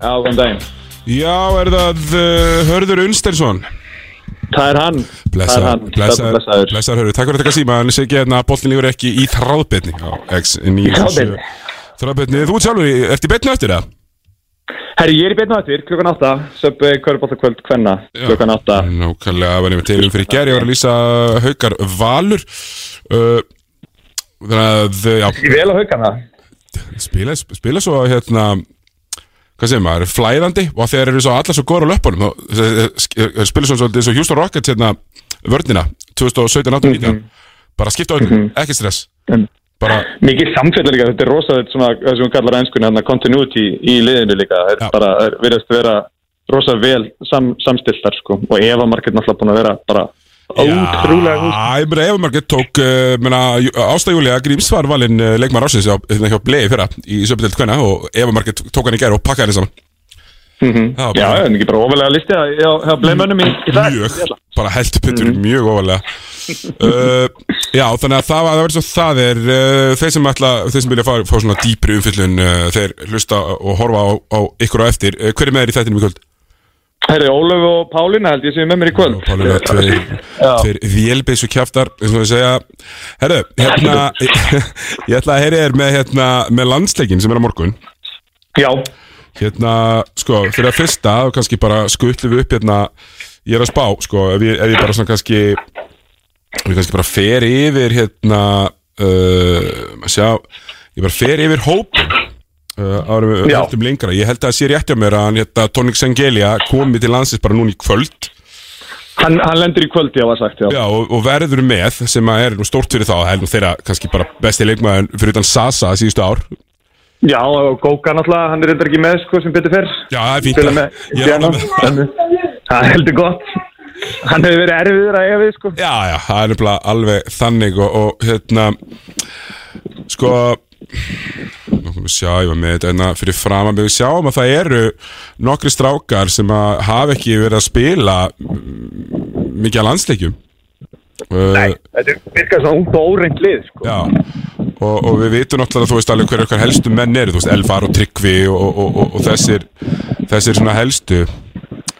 Já, góðan daginn. Já, er það uh, Hörður Unsteinsson? Það er hann. Blessa, Það hann. blessaður, Blessaður. blessaður Hörður. Takk fyrir að taka síma, en sé ekki hérna að boltin lífur ekki í þráðbetni á X9 Þráðbeinni. Þráðbetni, þú ert sjálfur, í- ert í betni eftir það? Herri, ég er í beinu eftir, klukkan 8, söp kvörbóttakvöld kvenna, klukkan 8. Nákvæmlega, var ég með tegum fyrir gær, ég var að lýsa Haukar Valur uh, Þannig að, já Ég vel á haugana. spila, spila svo hérna hvað segir maður, flæðandi? Og þegar eru svo allar svo góður á löpunum þeir- þeir- þeir spila svo svolítið svo Houston Rockets hérna vörnina 2017-18-19 bara skipta á öllu, ekki stress. Bara, Mikið samfélag líka, þetta er rosaður svona, það sem hún kallar einskunni, hérna, continuity í liðinu líka. Það er bara, það virðast vera rosa vel sam, samstiltar, sko. Og Eva Market náttúrulega búin að vera bara ótrúlega góð. Já, ég meina Eva Marget tók meina, Ásta Júlia Gríms var valinn uh, leikmar ásins hjá, hérna, hjá Blei fyrra í söpudelt kvenna og Eva Marget tók hann í gær og pakkaði henni saman Mm Það var Já, bara- það er ekki bara ofalega listi að hafa bleimönnum í, í dag. Mjög, bara heldur pittur mjög ofalega uh, [laughs] Já, þannig að það, var, það verður svo það er uh, þeir sem ætla, þeir sem vilja fá, svona dýpri umfyllun uh, þeir hlusta og horfa á, á ykkur á eftir uh, Hver er með þér í þættinum í kvöld? Herri, Ólöf og Pálina held ég sem er með mér í kvöld. Pálina, tveir, tveir vélbeisu kjaftar eins og við segja. Herru, hérna [laughs] ég ætla að heyri þér með, hérna, með landsleikin sem er á morgun. Já. Hérna, sko, fyrir að fyrsta og kannski bara skutlum við upp hérna ég er að spá, sko, ef ég, ef ég bara svona kannski ég kannski bara fer yfir hérna uh, að sjá, ég bara fer yfir hópin árum við Já. höldum lengra ég held að það sé rétt hjá mér að hérna Tónik Sengelia komi til landsins bara núna í kvöld Hann, hann lendur í kvöld, já, var sagt, já. Já, og, og verður með sem er nú stórt fyrir þá nú þeirra kannski bara besti leikmaður fyrir utan Sasa síðustu ár Já, og Góka náttúrulega, hann er reyndar ekki með, sko, sem betur fyrr. Já, það er fínt. Það heldur gott. Hann hefur verið erfiður að eiga við, sko. Já, já, það er alveg þannig og, og hérna sko komum við þetta hérna fyrir fram að við sjáum að það eru nokkri strákar sem að hafa ekki verið að spila mm, mikið að landsleikjum Nei, Þetta virkað svona ungt og óreint lið, sko. Já, og, og við vitum náttúrulega þú veist alveg hver okkar helstu menn eru, þú veist Elfar og Tryggvi og, og, og, þessir þessir svona helstu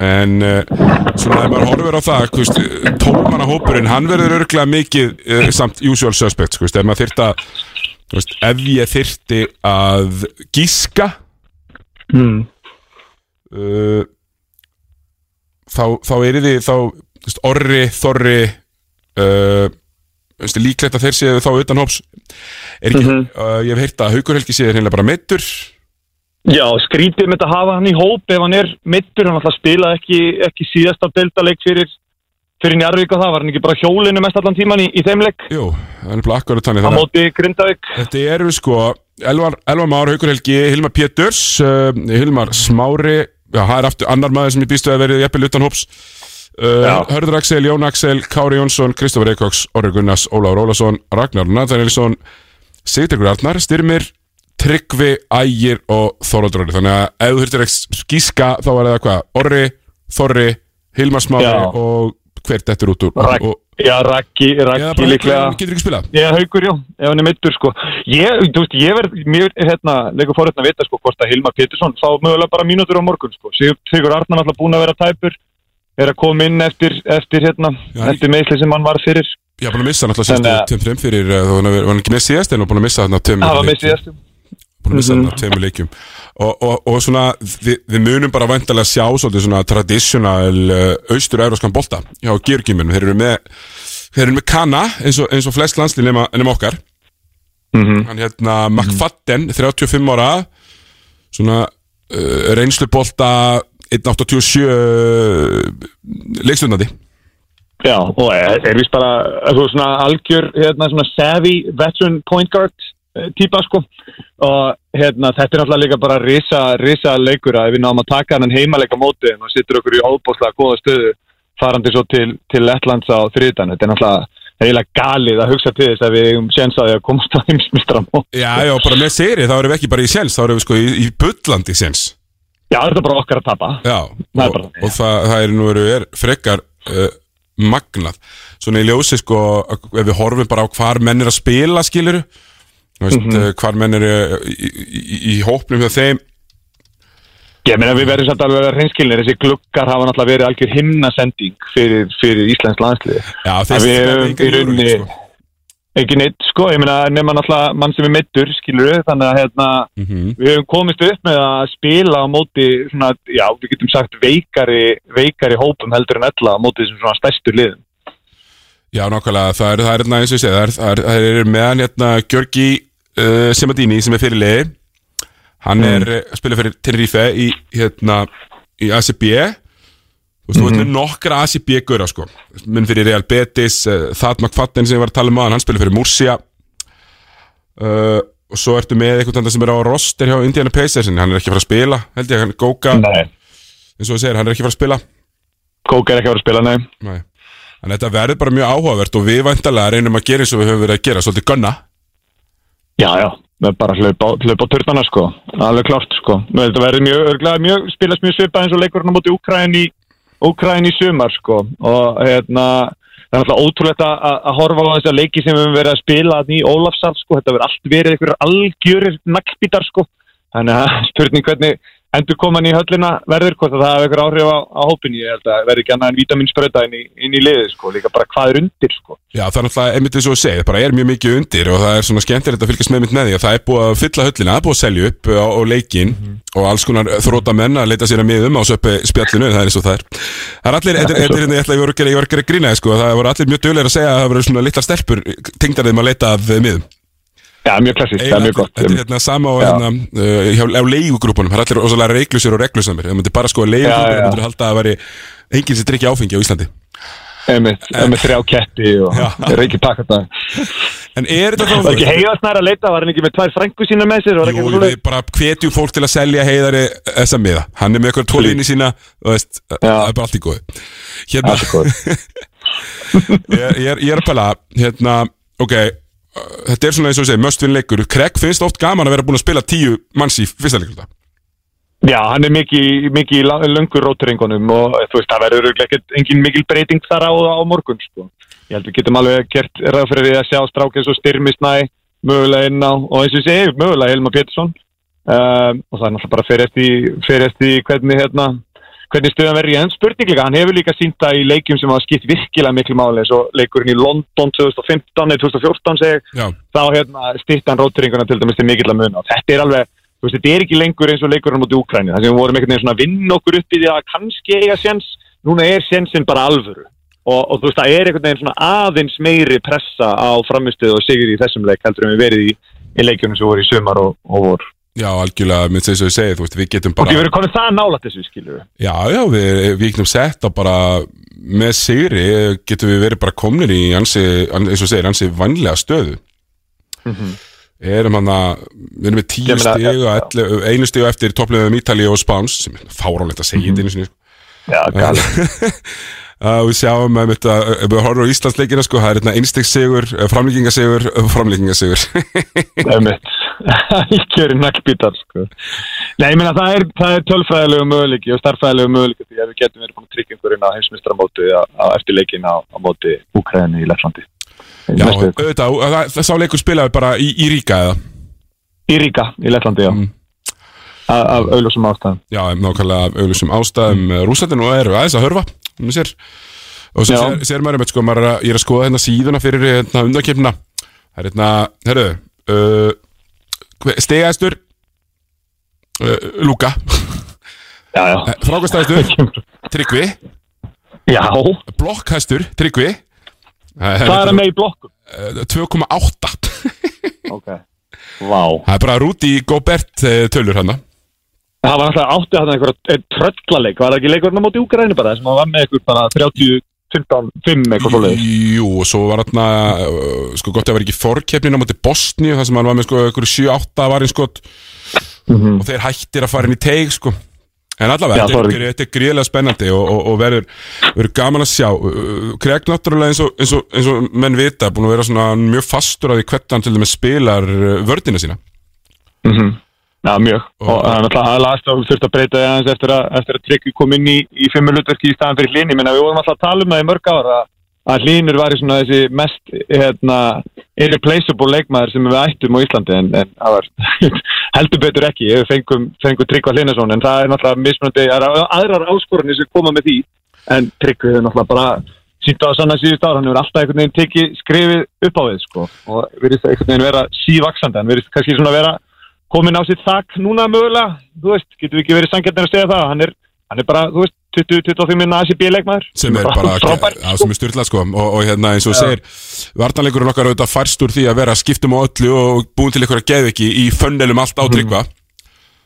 en uh, svona ef maður horfir á það þú veist, tólmanna hópurinn hann verður örglega mikið uh, samt usual suspect þú veist, ef maður þyrta veist, ef ég þyrti að gíska Mm. uh, þá, þá er þið þá, veist, Orri, Þorri uh, veist, líklegt að þeir séu þá utan hóps. Er ekki, uh, ég hef heyrt að Haukur Helgi séu hérna bara meittur Já, skrítið með þetta að hafa hann í hóp ef hann er mittur, hann alltaf spila ekki, ekki síðasta deildaleik fyrir fyrir Njarvík og það, var hann ekki bara hjólinu mest allan tíman í, í þeim leik? Jú, það er bara akkurat þannig á þannig að- móti Grindavík. Þetta eru sko Elvar, Elvar Már, Haukur Helgi, Hilmar Péturs uh, Hilmar Smári Já, það er aftur annar maður sem ég býstu að verið jafnvel utan hóps. Uh, Hörður Axel, Jón Axel, Kári Jónsson Kristofur Eikóks, Orri Gunnars, Ólafur Ólason Ragnar Nathanielsson Sigtryggur Arnar, Styrmir Tryggvi, Ægir og Þorvaldur Orri. Þannig að ef þú þurftir ekki skíska þá var það hvað, Orri, Þorri Hilmar Smári Já. og hver dettur út úr Raggi, og, já, Raggi, Raggi Já, líklega. Getur ekki spilað? Já, haugur, já, ef hann er mittur, sko. Ég, þú veist, ég verð, mér er hérna leikur fórhættin að vita, sko, hvort að Hilmar Pétursson fá mögulega bara mínútur á morgun, sko. Sigur, Arnar alltaf búin að vera tæpur er að koma inn eftir, eftir hérna, eftir meðsli sem hann var fyrir. Já, búin að missa að- sérstu tveim fyrir, uh, þá var hann ekki með síðast en var búin að missa þarna tveim Búin að missa Mhm. þarna tveim leikjum. Og, og, og svona, við, við munum bara vantilega sjá svolítið svona traditional uh, austur-euróskan bolta hjá Georgimunum, þeir eru með þeir eru með Kana, eins og, eins og flest landslið nema, nema okkar. Mhm. hann hérna McFadden, 35 ára svona uh, reynslubolta 1.87 leikstundandi Já, og er, er vist bara algjör, hérna, svona savvy veteran point guard típa, sko. Og hérna, þetta er náttúrulega líka bara risa, risa leikur að við náum að taka hann heimaleika móti og sittur okkur í óbúslega góða stöðu farandi svo til, til Lettlands á þriðdan, þetta er er eiginlega galið að hugsa til þess að við eigum séns að komast á heimsmyndstram Já, já, bara með seri, þá erum við ekki bara í séns þá erum við sko í, í bullandi séns. Já, þetta er bara okkar að tapa. Já, Það er og, og það, það er nú er frekar uh, magnað. Svona í ljósi sko ef við horfum bara á hvar menn er að spila skiluru veist, mm hvar menn er í, í, í, hópnum hjá þeim. Ég meina við verðum samt alveg að vera hreinskilnir. Þessi gluggar hafa náttúrulega verið algjör himnasending fyrir, fyrir Íslands landslið Já, höfum enga í rauninni sko. ekki neitt sko, ég meina nema náttúrulega mann sem er meittur skilur við, þannig að hérna, Mhm. við höfum komist upp með að spila á móti svona, já, við getum sagt veikari, veikari hópum heldur en ella á móti þessum svona stærstu liðum. Já, nákvæmlega, það er, það er hérna eins og ég segi, það er, er, er meðan hérna Gjörgi uh, Simadini sem er fyrir liði hann Mm. er uh, spila fyrir Tenerife í hérna í ACB þú veist, þú Mhm. veit með nokkra ACB gura sko, minn fyrir Real Betis uh, Thad McFadden sem ég var að tala um aðan hann spila fyrir Murcia uh, og svo ertu með einhvern veginn sem er á roster hjá Indiana Pacers hann er ekki að fara að spila held ég, hann Góka Nei. eins og þú segir, hann er ekki að fara að spila Góka er ekki að fara að spila, nei Nei. Þannig að þetta verður bara mjög áhugavert og við vantarlega reynum að gera eins og við höfum verið að gera, svolítið gunna. Já, já, bara hlaupa á, turnana sko, alveg klart sko. Þetta verður mjög, örglega, mjög, spilast mjög svipað eins og leikurinn á móti Úkræn í Úkræn í sumar sko. Og hérna það er náttúrulega ótrúlegt að, að- að horfa á þessa leiki sem við höfum verið að spila í Ólafsal sko, þetta verður allt verið einhverjur algjörir naglbítar sko. Þannig að [laughs] spurning hvernig endur koman í höllina verður hvort að það hafa einhver áhrif á, á hópinni, ég held að verður ekki annað en vitaminspröta inn, í- inn í liðið sko, líka bara hvað er undir sko. Já, það er náttúrulega einmitt eins og þú segir, það bara er mjög mikið undir og það er svona skemmtilegt að fylgjast með mynd með því að það er búið að fylla höllina, það er búið að selja upp á, á leikin og alls konar þróta menn að leita sér að miðum á söppi spjallinu, það er eins og það er. Það er allir, þetta er hérna, ég Já, mjög klassist, það er mjög gott Þetta er hérna sama á, hérna, uh, hjá, á leigugrúpunum, það er allir rosalega reiklusir og reglusamir, það myndir bara sko að leigugrúpunum, myndir halda að það væri enginn sem drikja áfengi á Íslandi. Einmitt, með þrjá ketti og reiki pakka það En er þetta þá Var ekki heiðasnær að leita, var hann ekki með tvær frængu sína með sér? Jú, við bara hvetjum fólk til að selja heiðari þessa miða. Hann er með eitthvað tólíni sína og veist, það er bara allt í góðu. Hérna, ég, [laughs] ég, er- er pæla, hérna, ok, þetta er svona eins og þú segir, möstvinn leikur. Craig finnst oft gaman að vera búin að spila tíu manns í fyrsta leikur þetta. Já, hann er mikið, mikið í la- löngu rótringunum og þú veist, það verður ekkert engin mikil breyting þar á, á morgun, sko. Ég held við getum alveg gert ráð fyrir því að sjá strák eins og styrmisnæ, mögulega inn á, og eins og segi, mögulega Helma Pétursson. Um, og það er náttúrulega bara fyrir eftir, fyrir eftir hvernig, hérna, hvernig stöðan verður í enn spurning líka. Hann hefur líka sínt það í leikjum sem hafa skipt virkilega miklu máli, eins og leikurinn í London 2015 eða 2014, segi, Já. þá hérna stýttan rótringuna til dæmis til mikill að muna. Og Þetta er alveg, þú veist, þetta er ekki lengur eins og leikurinn mútið Úkræni, þar sem við vorum einhvern veginn svona að vinna okkur upp í því að kannski eiga séns, núna er sénsinn bara alvöru. Og, og þú veist, það er einhvern veginn svona aðeins meiri pressa á framistuð og sigur í þessum leik heldur en við verið í, í leikjunum sem voru í sumar og, og vor. Já, algjörlega, minnst þess að ég segi, þú veist, við getum Og bara... ekki verið konið það nálægt þessu, skilur við. Já, já, við, við getum sett á bara með sigri getum við verið bara komnir í ansi, an- eins og segir, ansi vanlega stöðu erum hann að við erum með tíu meina, stig og einu stig á eftir toppliðum Ítali og Spáns sem er fáránlegt að segja þetta einu sinni sko. Já, gali. [laughs] að við sjáum að þetta, ef við horfum á Íslandsleikina sko, það er hérna einstegssegur, framlíkingasegur framlíkingasegur [laughs] Einmitt. [laughs] Algjöri naglbítar, sko. Nei, ég meina, það er, það er tölfræðilegu möguleiki og starffræðilegu möguleiki því að við getum verið búin að tryggja einhverjum á heimsmyndstramóti á eftir leikin á, á móti Úkræðinu í Leflandi. Já, auðvitað, það, það sá leikur spilaði bara í, í Ríka eða Í Ríka, í Lettlandi, já. Af, af auðlösum ástæðum. Já, nákvæmlega af auðlösum ástæðum mm. Rúslandin og eru aðeins að hörfa sér. og svo sér, sér maður einmitt sko, maður er að, ég er að skoða hérna síðuna fyrir hérna undakefna það er hérna, herru uh, stegæstur uh, Luka já. frákastæðistur Tryggvi Já. blokkhæstur Tryggvi Hvað er það með í blokkum? Uh, 2,8 Ok. Vá. Það er bara Rúti Gobert uh, tölur hann Það var alltaf átti að það einhverja tröllaleik, var það ekki leikurinn á móti Úkræðinu bara, sem var með einhver bara 30, 15, 5 eitthvað svoleiðis. Jú, og svo var hann uh, sko gott að vera ekki fórkeppnin á móti Bosníu þar sem hann var með sko einhverju 7-8 varinn skot. Og þeir hættir að fara inn í teig sko. En allavega, þetta, er, er gríðlega spennandi og, og, og verður, verður gaman að sjá. Uh, Craig náttúrulega eins og, eins, og, eins og menn vita, búin að vera svona mjög fastur á því hvernig hann til dæmis spilar uh, vördina sína. Mm Já, mjög. Og það er náttúrulega aðlast og þurft að breyta því aðeins eftir að, að Tryggvi kom inn í, í fimmulutverki í staðan fyrir hlýni. Minna, við vorum alltaf að tala um það í mörg ára að að Hlínur var í svona þessi mest hérna, irreplaceable leikmaður sem við ættum á Íslandi en, en það var [laughs] heldur betur ekki, við fengum, fengum Tryggva Hlinason en það er náttúrulega mismunandi, það aðrar áskorunni sem koma með því en Tryggvi hefur náttúrulega bara sínt á að sanna síðust ára, hann hefur alltaf einhvern veginn skrifið upp á við sko og verðist einhvern veginn vera sívaksandi, hann verðist kannski svona vera komin á sitt þak núna mögulega, þú veist, getur við ekki verið sangjarnir að segja það, hann er, hann er bara, þú veist, 20-25 minna ACB leikmaður. Sem er bara, [laughs] á, sem er styrla sko. Og, og hérna eins og Já. segir vartanleikurinn okkar auðvitað færst úr því að vera skiptum á öllu og búin til ykkur að geða ekki í fönnelum allt átryggva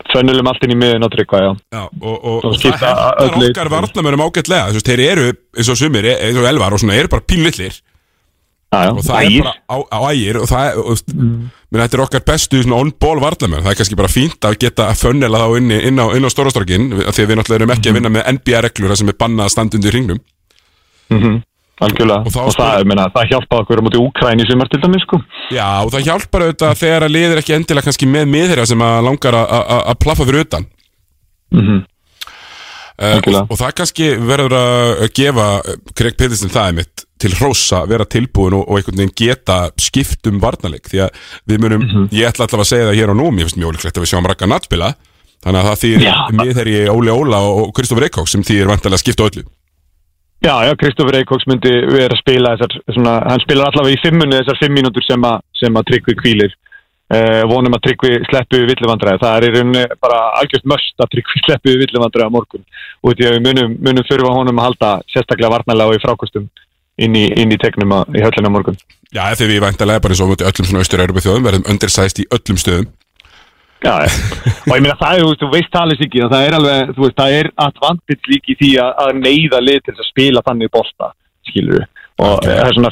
Fönnulum allt inn í miðun á tryggva, já. Já, og, og, Og það hendar okkar varnamörum ágætlega. Þú veist, þeir eru eins og sumir, eins og elvar og svona, eru bara pínlillir og það Ægir. er bara á, á ægir og það er, mm. Menn, þetta er okkar bestu on-ball varnamör, það er kannski bara fínt að geta að fönnela þá inn, í- inn á, inn á stórastorgin því að við náttúrulega erum ekki að vinna með NBA-reglur það sem er bannað að standa undir hringnum. Mhm, Algjörlega, og, þá það, ég meina, það hjálpa okkur á móti Úkræn í sumar til dæmis, sko. Já, og það hjálpar auðvitað þegar að liðir ekki endilega kannski með miðherja sem að langar að- plaffa fyrir utan. Mhm. uh, og, og það kannski verður að gefa Craig Peterson það er mitt til hrósa, vera tilbúin og, og einhvern veginn geta skipt um varnarleik því að við munum, Mhm. ég ætla alltaf að segja það hér og nú, mér finnst mjög ólíklegt að við sjáum Raka Nattspila þannig að það þýr miðherji Óli Óla og Kristofur Eikóks sem þýr vantarlega að skipta öllu Já, já, Kristoffer Eikóks myndi vera að spila þessar, svona, hann spilar allavega í fimmunni þessar fimm mínútur sem, að- sem að tryggvi kvílir. Uh, vonum að tryggvi sleppu við villivandræði. Það er rauninni bara algjört möst að tryggvi [laughs] sleppu við villivandræði á morgun. Og því að við munum, munum þurfa honum að halda sérstaklega varnarlega og í frákostum inn í, inn í tegnum á, í höllinu á morgun. Já, þegar við vantarlega bara á móti öllum svona austur-Európa þjóðum verðum undersized í öllum stöðum. Já, og ég meina það er, þú veist, talið sikki og það er alveg, þú veist, það er advantage líka í því að, að neyða lið til að spila þannig bolta, skilur við og það er svona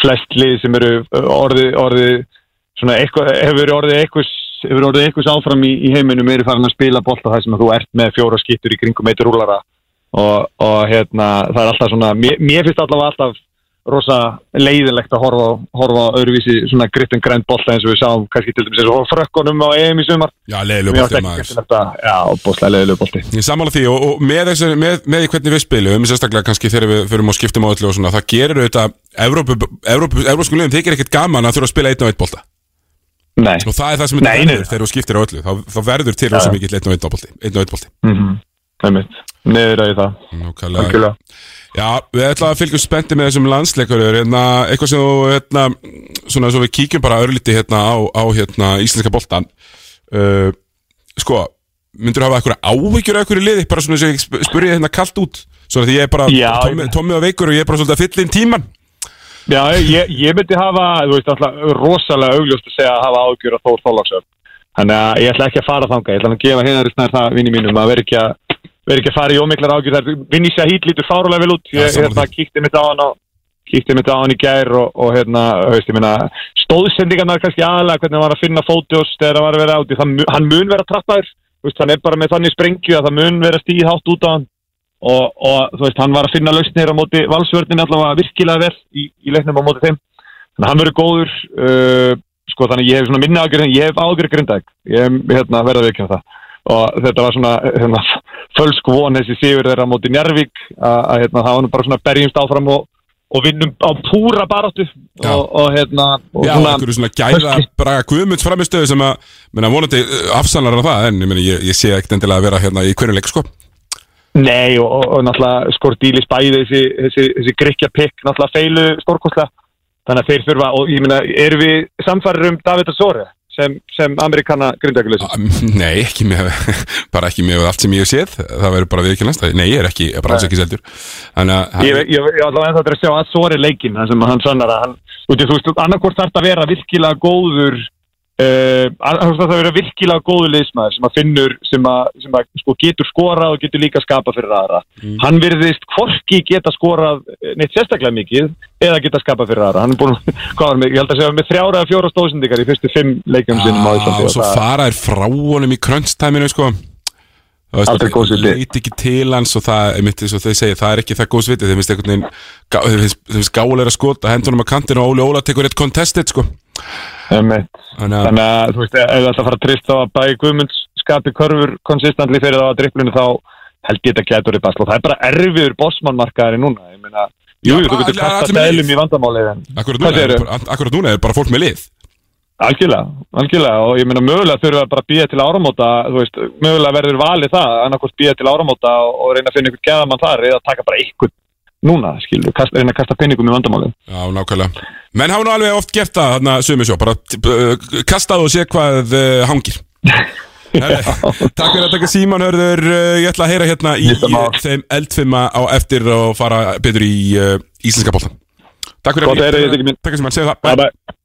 flest lið sem eru orðið, orðið svona eitthvað, hefur orðið eitthvað hefur orðið eitthvað áfram í, í heiminum eru farin að spila bolta það sem að þú ert með fjóra skittur í kringum eitt rúlara og, og hérna, það er alltaf svona mér, mér finnst allavega alltaf rosa leiðilegt að horfa, horfa öðruvísi svona grittin grænt bolta eins og við sáum kannski til dæmis eins og frökkunum á EM í sumar. Já, leiðilegu Mér bolti, fannst maður. Já, bóðslega leiðilegu bolti. Ég sammála því og, og með, þessi, með, með hvernig við spilum, sérstaklega kannski þegar við förum og skiptum á öllu og svona, það gerir auðvitað Evrópsku liðum þykir ekkert gaman að þurfa að spila einn og einn bolta. Nei. Og það er það sem þetta verður þegar þú skiptir á öllu. Þá, þá verður til rosa mikill einn og einn bolti Og. Einmitt, niður að það. Já, við ætlum að fylgjum spendi með þessum landsleikurur hérna, eitthvað sem þú, hérna, svona svo við kíkjum bara örlíti hérna á, á hérna, íslenska boltan uh, sko, myndur hafa eitthvað áhyggjur eitthvað í liði, bara svona sem ég sp- spurði hérna kallt út, svona því ég er bara Tommi, Tommi var veikur og ég er bara svolítið að fylla inn tíman Já, ég, ég myndi hafa, þú veist, alltaf rosalega augljóst að segja að hafa ágjur að Þór Þólagsson Þannig að ég ætla ekki að fara þangað, ég ætla að gefa snær það vinni mínum að vera ekki að vera ekki að fara í ómiklar ágjur þar. Vinni sér hít lítur fárulega vel út. Ég hérna, kíkti mitt á hann og kíkti mitt á hann í gær og, og hérna, veist, ég minna stóðsendingarnar kannski aðalega hvernig hann var að finna fótjós þegar hann var að vera áti, mu- hann mun vera trappaður, hann er bara með þannig sprengju að það mun vera stíð hátt út á hann. Og, og þú veist, hann var að finna lausnir á móti valsvörnin allavega virkilega vel í, í leiknum á móti þeim. Þannig að hann verður góður uh, sko þannig ég hef svona minni ágjörð ég hef ágjörð grindag, ég hef hérna, verða við það og þetta var svona hérna, fölsk von þessi sigur þeirra móti Njarvík að, hérna, það var nú bara svona berjumst áfram og, og vinnum á púra baráttu. Og, og hérna og Já, einhverju svona gæða braga guðmunds framistöðu sem að, menna vonandi uh, afsannar á það, en ég, meni, ég, ég sé ekkert endilega að vera hérna í hverju leik, sko. Nei og, náttúrulega skor dílis bæði þessi, þessi, þessi grikja pikk náttúrulega feilu stórkostlega. Þannig að þeir þurfa og ég meina erum við samfærir um David Azore sem, sem amerikana grindækuleysum Nei, ekki með, [laughs] bara ekki með allt sem ég hef séð, það verður bara viðkynast Nei, ég er ekki, ég er bara alls ekki seldur. Þannig að Ég, ég, ég ætla ennþá að sjá Azore leikin þar sem hann sannar að hann þú veist, annarkvort þarf að vera virkilega góður uh, það að vera virkilega góður liðsmaður sem að finnur sem að, sem að sko, getur skorað og getur líka skapað fyrir aðra. Mm. hann virðist hvorki geta skorað neitt sérstaklega mikið eða geta skapað fyrir aðra. Hann er búin, [laughs] hvað var mig, ég held að segja með þrjára eða fjóra stóðsendingar í fyrstu fimm leikjum sinum á Íslandi og svo fara þær frá honum í crunch-tæminu sko. Það leit ekki til hans og það, einmitt eins og þau segja, það er ekki það góðs viti þeim finnst gáleira skot að hendur honum að kantinu og Óli Óla tekur eitt contested sko. Þannig að þú veist, ef það að fara að trista á að bæði Guðmunds skapi körfur konsistantli fyrir það á driflunum þá held ég þetta gætur í basl. Og það er bara erfiður bossmannmarkaðari núna. Ég meina, Jú, þú getur kastað dælum í vandamáli en Akkurat núna, er, bara- fólk með lið. Algjörlega, algjörlega. Og ég meina mögulega þurfa bara að býja til áramóta þú veist, mögulega verður valið það annarkvort býja til áramóta og, reyna að finna ykkur geðamann þar eða taka bara ykkur núna, skilur, kast, reyna að kasta pinningum í vandamálið. Já, nákvæmlega. Menn hafa nú alveg oft gert það, þarna sömu sjó Bara uh, kastaðu og sé hvað uh, hangir. [laughs] Takk fyrir að taka síman, hörður. Uh, Ég ætla að heyra hérna í þeim eldfimma á eftir og fara betur í uh, íslenska boltan Takk fyrir að heyra, mín. Takk fyrir síman, segðu það. Bye. bye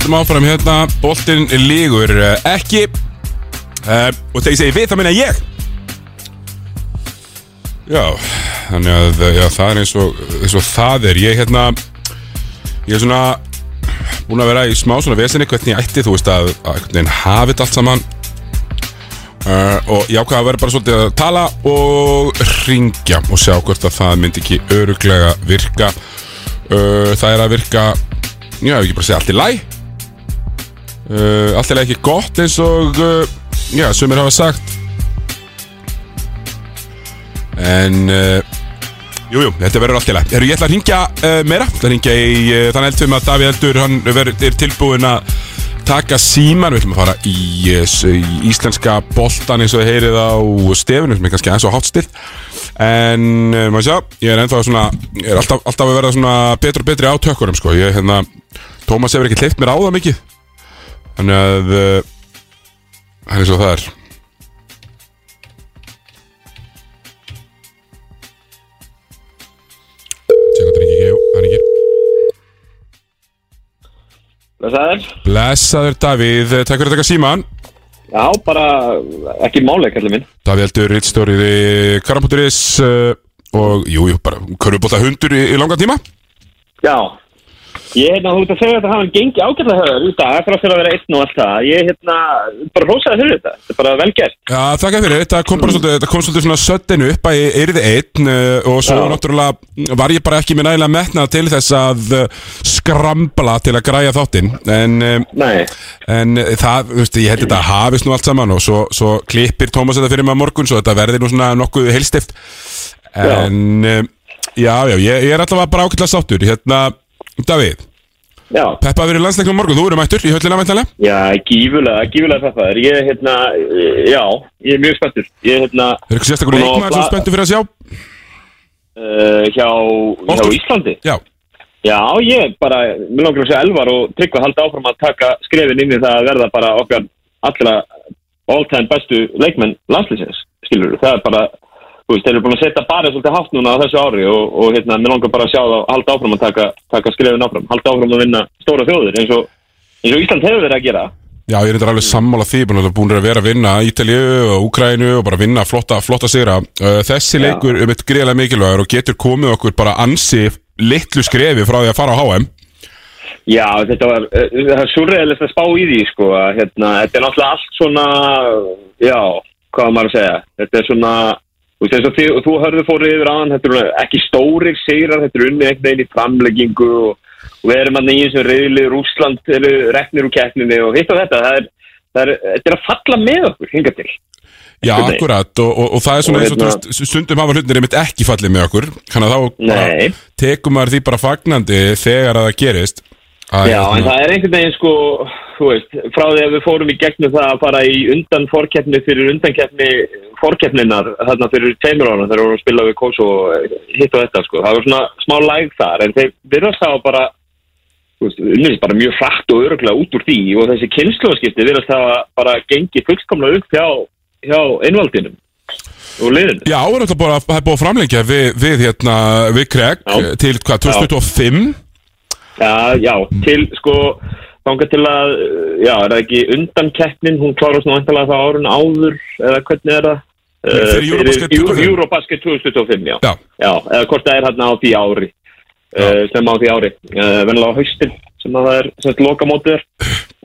höldum áfram hérna. Boltinn lígur uh, ekki. Uh, Og þegar ég segi við, þá meina ég. Já, þannig að uh, já, það er eins og, eins og það er. Ég hérna Ég er svona búin að vera í smá svona vesinni hvernig ég ætti, þú veist að, að einhvern veginn hafi þetta allt saman. Uh, og ég ákvaða að vera bara svolítið að tala og ringja og sjá hvort að það myndi ekki öruglega virka. Uh, það er að virka já, ef ekki bara segja allt í læ uh, allt læ ekki gott eins og uh, já, sumir hafa sagt en uh, Jú, þetta verður allt í. Herru, ég ætla að ringja meira. Ég ætla að ringja í uh, þann eldfum að Davíð Eldur, hann ver, er tilbúin að taka síman. Við ætlum að fara í, í íslenska boltan eins og þið heyrið á stefinu, sem er kannski aðeins og hátt stilt. En, maður sjá, ég er ennþá svona, ég er alltaf, alltaf að verða svona betur og betri á tökkurum, sko. Ég, hérna, Tómas hefur ekki hleypt mér á það mikið. Þannig að, uh, það er eins og það er. Tjekka þetta ekki, jú, hann ekki. Blessaður. Blessaður Davíð, takk fyrir að taka síman. Já, bara ekki máleik, allir minn. Davíð Eldur, rittstjórið í Karamputuris og jú, jú, bara körfubólta hundur í, í langan tíma. Já. Ég, þú ert að segja að það hafa gengi ágætlega höfður í dag, frá fyrir að vera einn og allt það. Ég, hérna, bara rósaði fyrir þetta. Þetta er bara vel gert. Já, þakka fyrir, þetta kom bara svolítið, þetta kom svolítið svona söddinu upp að ég erði einn uh, og svo Já. náttúrulega var ég bara ekki með nægilega metnað til þess að uh, skrambla til að græja þáttinn en, um, en það, þú veist, ég held þetta hafist nú allt saman og svo, svo klippir Tómas þetta fyrir maður morgun svo þetta verði nú svona nokkuð heilstift en já, já, ég, ég er allavega bara ákveðlega sáttur hérna, Davíð Já. Peppa verið landsleiknum morgun, þú eru mættur í höllina mæntalega Já, gífulega, gífulega er. Ég, hérna, já, ég er mjög spenntur. Ég, hérna... Er eitthvað sérstakur leikmaður sem spenntur fyrir að sjá? Uh, hjá, hjá. Íslandi? Já. Já, ég bara, mér langar að segja Elvar og Tryggva halda áfram að taka skrefin inn í það að verða bara okkar allra all-time bestu leikmenn landslýsins, skilur það er bara, þú veist, þeir eru búin að setja bara svolítið hátt núna á þessu ári og, og hérna, mér langar bara að sjá það, halda áfram að taka, taka skrefin áfram, halda áfram að vinna stóra þjóðir eins og, eins og Ísland hefur verið að gera Já, ég er þetta alveg sammála því, búin að búin að vera að vinna Ítalíu og Úkrænu og bara vinna flotta, flotta sigra. Uh, Þessi leikur um eitt greiðlega mikilvægur og getur komið okkur bara ansi litlu skrefi frá því að fara á HM. Já, þetta var, uh, það er surrealist að spá í því, sko, að hérna, þetta er náttúrulega allt svona, já, hvað maður að segja, þetta er svona, þú veist, eins og þið, þú hörðu fórið yfir aðan, þetta eru ekki stórir sigrar, þetta eru unni einhvern veginn í framleggingu og, og við erum hann í eins og reyðli, Rússland eru reknir úr keppninni og hitt og þetta, það er, það er, þetta er að falla með okkur, hinga til. Já, veginn. akkurat, og, og, og það er svona eins og þú hérna- veist, stundum hafa hlutinir einmitt ekki fallið með okkur, þannig að þá bara tekum maður því bara fagnandi þegar að það gerist. Að, Já, en það er einhvern veginn sko, þú veist, frá því að við fórum í gegnum það að fara í undan fórkeppni fyrir undankeppni fórkeppninar þarna fyrir tveimur ára þegar við vorum að spila við Koso og hitt og þetta sko, það var svona smá læg þar en þeir virðast það bara, þú veist, bara mjög hratt og öruglega út úr því og þessi kynnslóðskipti virðast það bara gengi fullkomlega upp hjá, hjá einvaldinum og liðinu. Já, það er alltaf bara er búið að framlengja við, við, hérna, við Craig til hvað, 2025? Já, já, til sko þangað til að, já, er það ekki undan keppnin, hún klárast eintalega það árun áður, eða hvernig er það? Fyrir Eh, Eurobasket 25. Eurobasket 2025, já. Já. eða hvort það er hérna á því ári, uh, sem á því ári, uh, vennilega á haustin, sem að það er, sem þetta loka mótið er.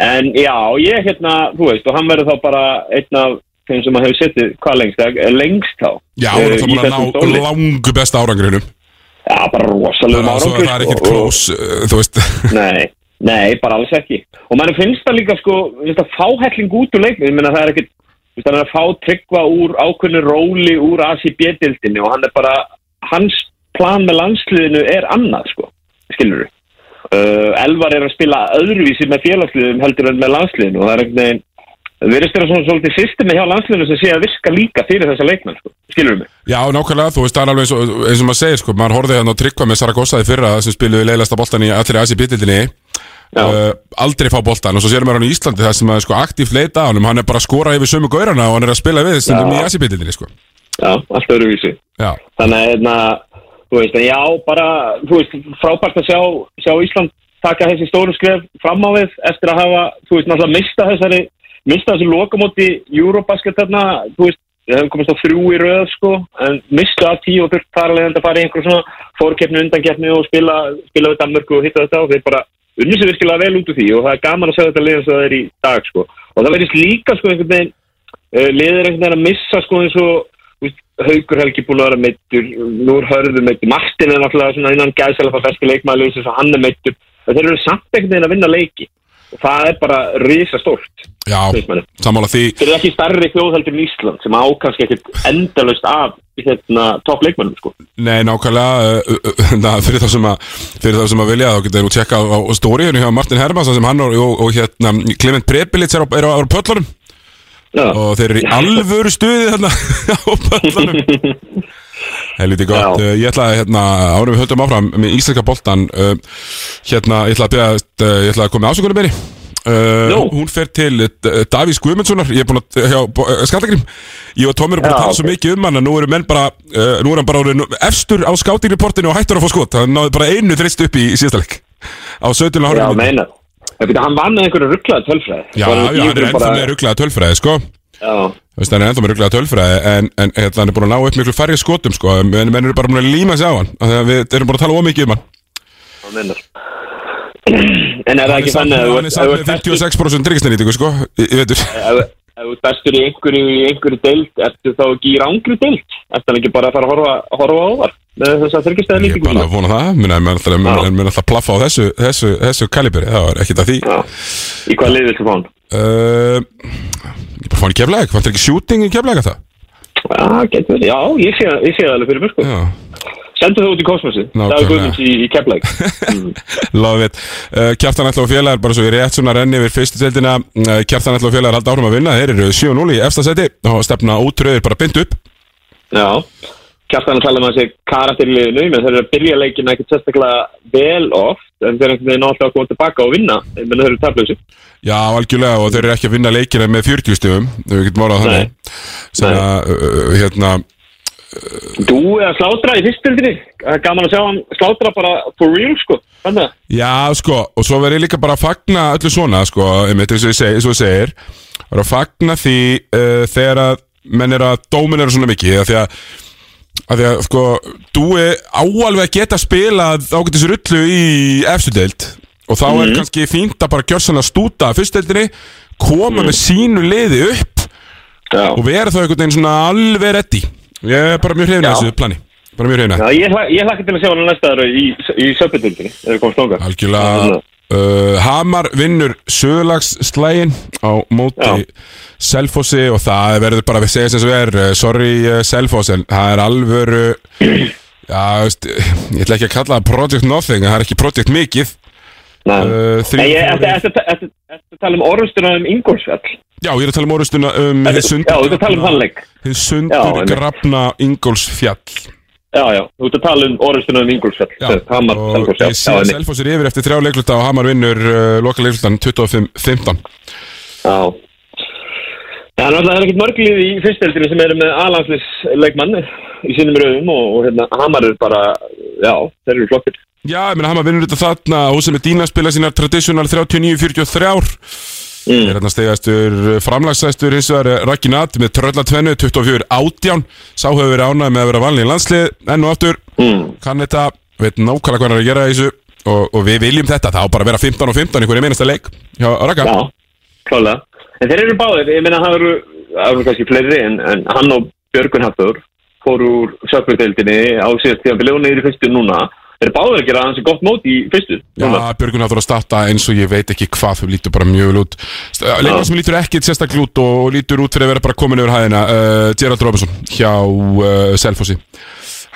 En já, ég hérna, þú veist, og hann verður þá bara einn af þeim sem að hefur setið, hvað lengst, lengst þá? Já, eh, í búin að þessum ná stóli. langu besta árangrinum. Já, bara Bara að árangur. það er ekkert og- og- close, uh, þú veist. Nei, nei, bara alls ekki. Og mann finnst það líka sko finnst það fáhelling út úr leiknum. Ég meina það er ekkit þú hann er að fá tryggva úr ákveðnu róli úr ACB-dildinni og hann er bara hans plan með landsliðinu er annað sko, skilur du uh, Elvar er að spila öðruvísi með félagsliðum heldur en með landsliðinu og það er einhvern veginn við erum styrra svona svolítið systemi hjá landsliðinu sem sé að virka líka fyrir þessa leikmenn sko, skilur du mig? Já, nákvæmlega, þú veist, það er alveg eins og, eins og maður segir, sko, maður horfði hann á tryggva með Saragossa í fyrra sem spiluði leiðlasta boltan í allri Asi bitildinni uh, aldrei fá boltan og svo sérum við hann í Íslandi það sem er sko aktíft leita á honum, hann er bara að skora yfir sömu gaurana og hann er að spila við stundum Já. í Asi bitildinni, sko. Já, allt öðruvísi. Já. Þannig að, hérna, þú veist, já, bara, þú veist, frábært að sjá, sjá Ísland taka þessi stóru skref fram á við eftir að hafa, þú veist, náttúrulega mista þessari, mista þessi lokamóti Eurobasket þarna, þú veist, við hefum komist á þrjú í röð, sko, en mistu að tíu og þurft þar að fara í einhver svona fórkeppni, undankeppni og spila, spila við Danmörku og hitta þetta og þeir bara unnið sér virkilega vel út úr því og það er gaman að segja þetta liðan sem það er í dag, sko. Og það verðist líka, sko, einhvern veginn, uh, liðir einhvern veginn að missa, sko, eins og, veist, Haugur Helgi búin að vera meittur, Núr Hörður meittur, Martin er náttúrulega innan gæðsæla leikmaður eins og hann er meittur. Þeir eru samt einhvern veginn að vinna leiki það er bara risa stórt. Já, sammála því Þeir eru ekki starri þjóðheldur en Ísland sem á kannski ekkert endalaust af hérna, topp leikmannum, sko. Nei, nákvæmlega [laughs] uh, uh, fyrir þá sem að að vilja þá getur þú tjekka á, á stóriðinu hjá Martin Hermansson sem hann og, og, og hérna Clement Prepilits er á, er á, er á pöllunum og þeir eru í [laughs] alvöru stuði þarna [laughs] á pöllunum Helviti gott, uh, ég ætla að hérna, árum við höldum áfram með íslenska boltan uh, hérna, ég ætla að byrja uh, ég ætla að koma með ásökunum meiri uh, hún fer til Davís Guðmundssonar. Ég er búin að, hjá Skallagrim ég og Tómir er búin að Já, tala svo mikið um hann að nú eru menn bara, nú er hann bara orðinn efstur á skátingreportinu og hættur að fá skot. Hann náði bara einu þreist upp í síðasta leik. Á 17 Já, árum meina. Það byrja, hann vann einhverju rugglaði tölfræði. Já, já, hann er ennþá með rugglaða tölfræði, sko. Já. Hann er ennþá með rugglaða tölfræði en, en hérna, hann er búin að ná upp miklu færri skotum, sko. En menn eru bara búin að líma sig á hann að við erum bara að tala ómikið um hann. Það meinar. [clears throat] En er það ekki þannig að Hann er samt með 56% tryggisnæringu, sko Ég veitur ef þú ert bestur í einhverju, deild, ertu þá ekki í rángri deild? Ertu hann ekki bara að fara að horfa, horfa á það með þess að þryggjastæða Ég er bara að vona það, menn er alltaf, er plaffa á þessu, þessu, þessu kalibri, það var ekkert að því Í hvað liðið þú fá hann? Uh, ég bara fá hann í keflæk, fannst ekki shooting í keflæk það? Já, getur já, ég sé, ég sé það alveg fyrir mér, sko. Já. Sendu það út í kosmosið, það er. Guðmunds í, í Keflæk. [laughs] It uh, Kjartan ætla og félagar, bara svo ég rétt svona renni yfir fyrstu deildina uh, Kjartan ætla og félagar halda áfram að vinna Þeir eru 7-0 í efsta seti og stefna útröðir bara bynd upp Já, kjartan að um að þessi karakter í liðinu, menn þeir eru að byrja leikin ekkert sérstaklega vel oft, en þeir eru einhvern veginn alltaf að koma tilbaka og vinna, en þeir eru tablausi. Já, algjörlega og þeir eru ekki að vinna leikina með 40 stigum Við getum orðað þannig Sem að, uh, hérna Þú er að slátra í fyrstildinni, gaman að sjá hann slátra bara for real, sko, þannig að. Já, sko, og svo verður ég líka bara að fagna öllu svona, sko, einmitt eins og ég segir og að fagna því uh, þegar að menn er að dómin eru svona mikið því að, af því að sko, dúi áalveg að geta spilað ágættis rullu í efstudeld og þá er Mhm. kannski fínt að bara gjörsann að stúta fyrstdeldinni, koma með sínu liði upp Já. og vera þá einhvern veginn svona alveg reddi ég er bara mjög hrifin að þessu plani. Bara mjög hrifin Já, ég, hla- ég hlakka til að sjá hann næsta ára í, í söpudildinni, ef við komum stónga. Algjörlega uh, Hamar vinnur sögulagsslægin á móti Selfossi og það verður bara að segja sem svo er. Uh, sorry uh, Selfoss en það er alvöru [clears throat] já, veist, ég ætla ekki að kalla það Project Nothing en það er ekki Project mikið. Uh, Nei, ég ætti að tala um orðustuna um Ingolsfjall. Já, ég er að tala um orðustuna um sundur tala um sundur grafna Ingólfsfjall Já, já, þú ert að tala um orðustuna um Ingolsfjall. Já, Hamar, og Selfoss, að einmitt. Selfoss er yfir eftir þrjá leikluta og Hamar vinnur uh, loka leiklutan 25-15 Já. Náttúrulega það er ekkert mörglið í fyrstildinu sem eru með alanslisleikmann í sínum rauðum og, og hérna, Hamar er bara, já, þeir eru flottir. Já, ég meina Hamar vinnur þetta þarna Húsið með Dína spila sínar traditional 39-43 mm. Er hérna stegastur framlagsæstur hins vegar Raki Nat með tröllatvennu 24 átján Sá hefur verið ánægð með að vera valin í landslið Enn og aftur mm. Kann þetta, veit nákvæmlega hvað hann er að gera í þessu og, og við viljum þetta, það á bara að vera 15 og 15 í hverju meinasta leik hjá Raka Já, klálega. En þeir eru báðir, ég meina það eru, það eru kannski fleiri en, en hann og Björgun Hafþór fóru úr söpurdeildinni á síðast tíðan fyrir niður í fyrstu núna. Þeir eru báðir að gera hansi gott mót í fyrstu. Já, Björgun hafður að starta eins og ég veit ekki hvað þau lítur bara mjög vel út. Leikmann sem lítur ekkit sérstaklega út og lítur út fyrir að vera bara komin yfir hæðina uh, Gerard Robinson hjá uh, Selfossi.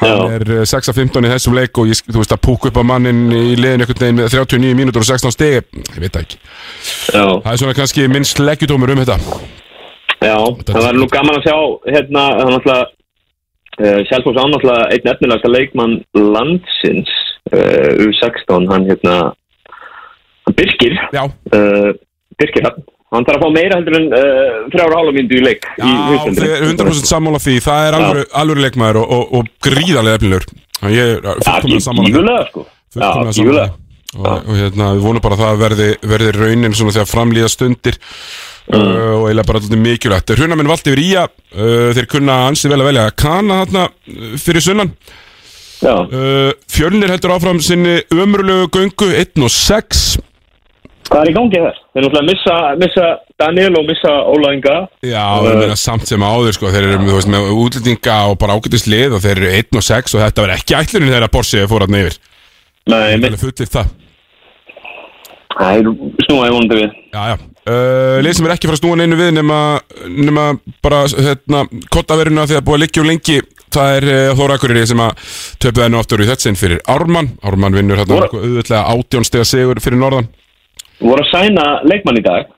Hann er uh, 6 af 15 í þessum leik og ég, þú veist að púka upp á mannin í liðin einhvern veginn með 39 mínútur og 16 stegi Ég veit ekki. Já. Það er svona kannski minnst leggjudómur um þetta. Já, það var nú gaman að sjá hérna, hann alltaf uh, Sjálfsfós án alltaf einn efnilegasta leikmann landsins uh, U16, hann hérna hann Birkir uh, Birkir, hann, hann þarf að fá meira heldur en uh, þrjára hálfa myndu í leik í Já, eru 100% sammála því Það er alvöru, alvöru leikmaður og, og, og gríðarlega efnilegur Ég er fullkomlega sammála því. gífurlega, sko. Já, því. og, og hérna, við vonum bara að það verði, verði raunin svona þegar framlýða stundir Mm. Uh, og eiginlega bara alltaf mikilvægt. Hrunamenn valdi yfir ía uh, þeir kunna ansið vel að velja kana þarna uh, fyrir sunnan. Uh, Fjölnir heldur áfram sinni ömurlegu göngu 1 og 6 Hvað er í gangi þar? Þeir náttúrulega missa, missa Daniel og missa Óla Inga. Já, uh, meina, samt sem áður sko, þeir eru veist, með útlendinga og bara ágætist lið og þeir eru 1 og 6 og þetta var ekki ætlunin þegar Borsi fór hann yfir. Nei, með fullir það. Það er snúaði vonandi við. Já, já uh, Lið sem er ekki fara að snúa neinu við nema, nema bara hérna, kottaveruna því að búið að liggja um lengi það er uh, Þóra Akureyri sem að töpuð hennu áttur í þetta sinn fyrir Ármann. Ármann vinnur hérna Voru- auðvitað átjónstega sigur fyrir norðan. Voru að sæna leikmann í dag?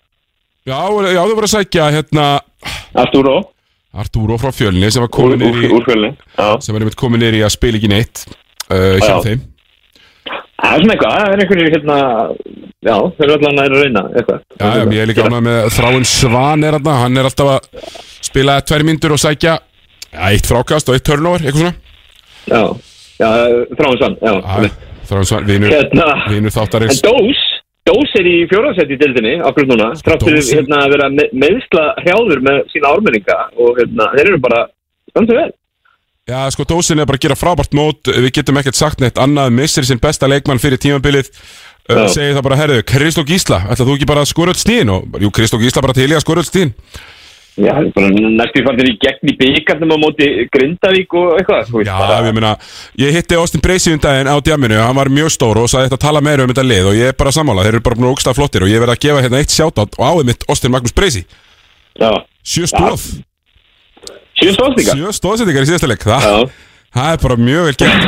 Já, já þau voru að sækja hérna Arturo. Arturo frá fjölni sem var komin Úr- niður í úr- úr Fjölni, sem var einmitt komin niður í að spila ekki neitt uh, hjá Já. þeim Það er svona eitthvað, það er einhverju hérna Já, þeir eru allan að reyna eitthvað. Já, já, ég er líka ánað með Þráin Svan er þarna, hann er alltaf að spila tvær myndur og sækja ja, eitt frákast og eitt turnover, eitthvað svona. Já, já, Þráin Svan, já. Þráin Svan, vinur, Hérna, vinur En þáttarins Dós, Dós er í fjórðarsætti í dildinni okkur núna, er- hérna að vera me meðsla hrjáður með sína ármenninga og hérna, þeir eru bara standið vel Já, sko, Dósin er bara að gera frábært mót. Við getum ekkert sagt neitt annað. Missir sinn besta leikmann fyrir tímabilið. Uh. Segir það bara, herðu, Kristó Gísla Ætla þú ekki bara að skora öll stíðin og, Jú, Kristó Gísla bara til í að skora öll stíðin Já, það er bara næstu fannir í gegn í byggarnum á móti Grindavík og eitthvað Já, bara, ég meina, ég hitti Austin Bracey um daginn á djaminu Hann var mjög stór og sagði þetta að tala meira um þetta lið Og ég er bara sammála, þeir eru bara búin að ógsta flottir Og ég verð að gefa hérna eitt sjátátt og áið mitt Austin Magnús Bracey Já. Sjö stóð Sjö stóðsendingar? Sjö stóðsendingar í síðasta leik. Það, það er bara mjög vel gert.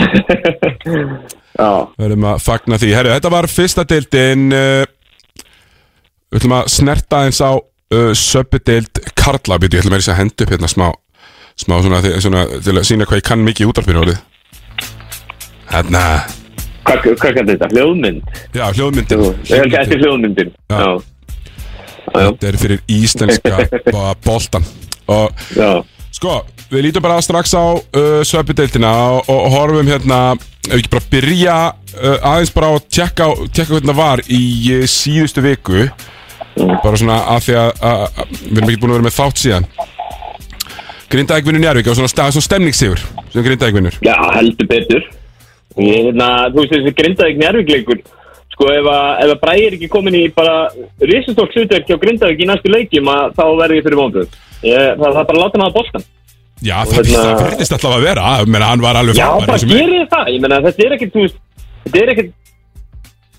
[laughs] Já. Verðum að fagna því. Herru, þetta var fyrsta deildin uh, Við ætlum að snerta eins á uh, Söpudeild Karla. Býtu, ég ætlum að henda upp hérna smá Smá svona, svona til að sína hvað ég kann mikið í útarpinu orðið. Hérna. Hvað kallar þetta? Hljóðmynd? Já, hljóðmyndin. Þetta er hljóðmyndin. Já, Þetta er fyrir íslenska [laughs] boltan Og Já. Sko, við lítum bara strax á uh, Söpudeildina og, og horfum hérna Ef ekki bara byrja uh, aðeins bara á að tjekka, á- tjekka hvernig það var í uh, síðustu viku. Bara svona að því að, að, að Við erum ekki búin að vera með þátt síðan. Grindavík vinnur Njárvík og svona, svona stemningssigur sem Grindavík vinnur. Já, heldur betur. Ég, hérna, Þú veist þessi Grindavík njárvíkleikur Sko ef að, að Bræði er ekki komin í bara risastórt hlutverk hjá Grindavík í næstu leikjum að þá verði ég fyrir vonbröð það, það er bara að láta hann að boltan Já, Og það, hérna- verðist alltaf að vera. Meina, hann var alveg Já, frábær í bara gerir það. Ég meina þetta er ekkert, þú veist Þetta er ekkert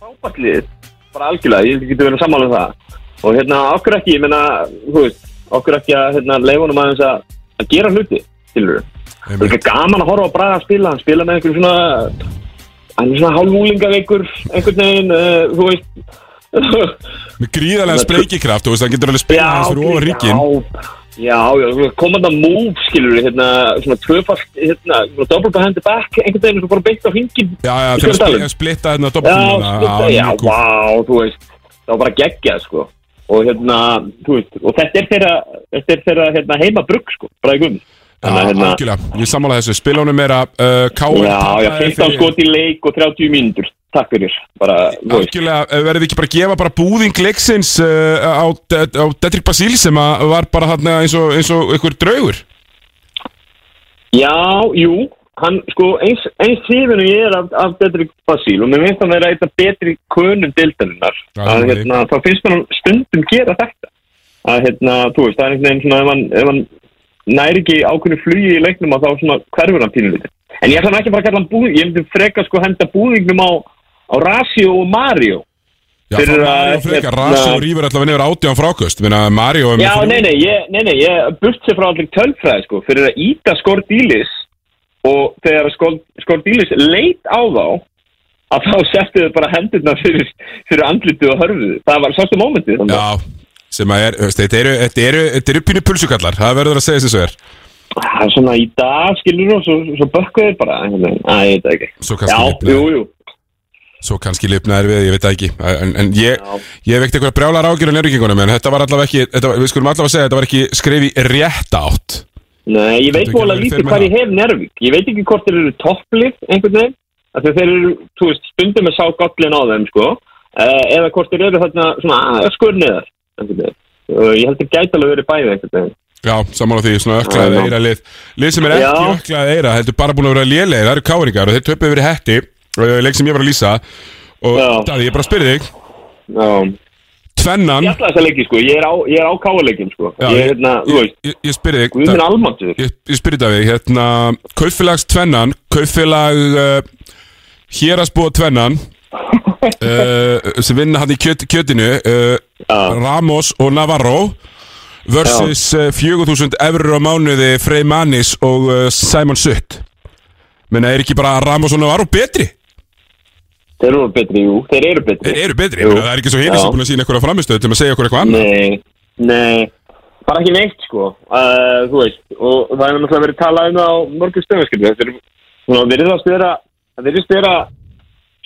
frábært lið. Bara algjörlega, ég getur verið að sammála um það. Og hérna, okkur ekki, ég meina Þú veist, okkur ekki að hérna, leifunum aðeins að, að gera hluti er ekki gaman að horfa á Braga að spila Hann spila með einhverjum svona Hann er svona hálfúlingaveikur Einhvern veginn, uh, þú veist [laughs] Með gríðarlega spreikikraft, þú veist, hann getur alveg spila hans fyrir ofar ríkin Já, já, komanda move, skilur við, hérna, svona tvöfalt, hérna, double behind the back, einhvern veginn sem bara beint á hringin. Já, já, til að splitta hérna Já, doppeltímuna splitta, já, vá, þú veist, það var bara geggjað, sko. Og hérna, þú veist, og þetta er þeirra, þetta er þeirra, hérna, heimabrugg, sko, bara í gummi. Já, algjörlega, ég sammála þessu. Spilunum er að uh, Káur Já, já, 15 skot í leik og 30 mínútur, takk fyrir. Algjörlega, verðum við ekki bara að gefa bara búðing leiksins uh, á, á Dedrick Basíl sem að var bara þarna eins og, eins og einhver draugur? Já, jú, hann sko eins, eins hrifinu ég er af, af Dedrick Basíl og mér finnst hann vera eitt af betri kunum dildaninnar að hérna, þá finnst hann stundum gera þetta. Að hérna, þú veist, það er einhvern veginn svona ef hann næri ekki ákveðinu flugi í leiknum að þá svona hverfur hann pínulítið. En ég ætla ekki bara að kalla hann búðing ég myndi freka sko henda búðingnum á, á Rasio og Mario. Já, það að, er frekar, hérna- Rasi og Rífur allavega nefnir átján frákust. Minna, Mario Já, nei, nei, ég, nei, nei, ég burt sér frá allir tölfræði, sko, fyrir að íta skordílis og þegar skor, skordílis leit á þá að þá settu þau bara hendurna fyrir, fyrir andlitið og hörfuðu. Það var sástu mómentið. Já, sem að er, þetta eru, þetta eru, eru pínu pulsukallar Það verður að segja sem svo er Það er svona í dag, skilur þú, svo, svo bökkuður bara. Æ, ég veit ekki. Svo kannski jú. Svo kannski lifnaðir við, ég veit ekki En, en ég, ég ekkert eitthvað brjálar ágjur á nefnringunum En þetta var allavega ekki, þetta við skulum allavega segja Þetta var ekki skrefi rétt átt Nei, ég veit vola ekki lítið hvað ég hef nervík. Ég veit ekki hvort þeir eru topplið, einhvern veginn. af því að þeir eru, þú veist, stundum með sá gollin á þeim, sko, uh, eða hvort þeir eru þarna svona skurniðar, ég held að gæti alveg verið bæði einhvern veginn. Já, saman á því, svona öklaði Já, já. eira lið Lið sem er ekki Já. öklaði eira Heldur bara búin að vera lélegir, það eru káringar Og þeir töpuðu verið hetti uh, Leik sem ég var að lýsa Og Daði, ég bara spyrir þig Já. Tvennan Ég ætla þess að leiki, sko, ég er á, er á káleikin, sko. Já, ég er hérna, þú veist, Ég, ég spyrir þig Guð minn almáttugur. Ég, ég spyrir Daði, hérna Kaupfélags tvennan Kaupfélag uh, Hérasbúa tvennan [laughs] uh, Sem vinna hann í kjöt, kjötinu uh, Ramos og Navarro Versus uh, 4000 eurur á mánuði Frey Manis og Simon Sutt. Menna, er ekki bara Ramos og Navarro betri? Þeir eru betri, jú, þeir eru betri. Þeir eru betri, það er ekki svo Já. sem búin að sína eitthvað framistöð til að segja okkur eitthvað annað. Nei, nei, bara ekki neitt sko, uh, þú veist, og það er náttúrulega verið talað um það á mörgum skilur, þetta er svona það virðist vera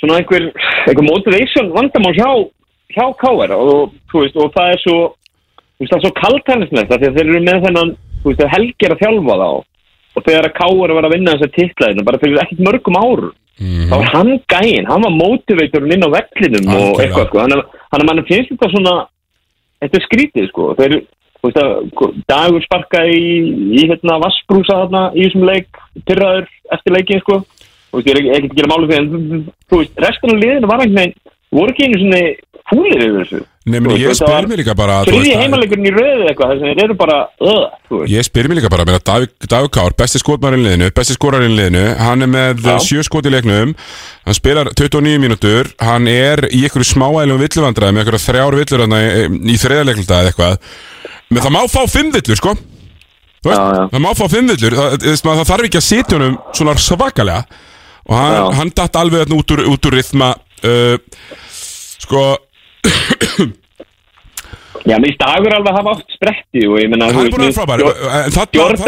svona einhver, einhver motivation vandamál hjá, hjá KR og, og það er svo, þú veist, það svo því að þeir eru með þennan, veist, helgir að þjálfa þá. Og þegar að KR var að vinna þessa titlaðina bara fyrir ekkert mörgum árum þá var hann gæinn, hann var motivatorinn inn á vellinum og Algjörlega. eitthvað sko, hann er, hann mann finnst þetta svona þetta er skrítið sko. Þeir, veist að dagur sparkaði í, í hérna vassbrúsa þarna í þessum leik, pyrraður eftir leikin sko, þú veist ég er ekki að gera máli fyrir en þú veist, restan af liðinu var veginn, voru ekki einu svona fúlir yfir þessu. Nei, meni, ég spyr mér líka bara að- heimalegurinn í röðu eitthvað þess að þeir eru bara þú veist, Ég spyr mér líka bara, meina, Davík, Davík Kár, besti skotmarinn liðinu, besti skorarinn liðinu, hann er með sjö skot í leiknum, hann spilar 29 mínútur, hann er í einhverju smáælum villuvandræði með einhverju þrjár villur í, þriðarleiklda eða eitthvað, menn það má fá fimm villur, sko, það má fá fimm villur, það, þarf ekki að sitja honum svona svakalega og hann, hann datt alveg þarna út úr, út úr rithma, uh, sko, Já, mér finnst dagur alveg að hafa átt spretti og ég menna Jordan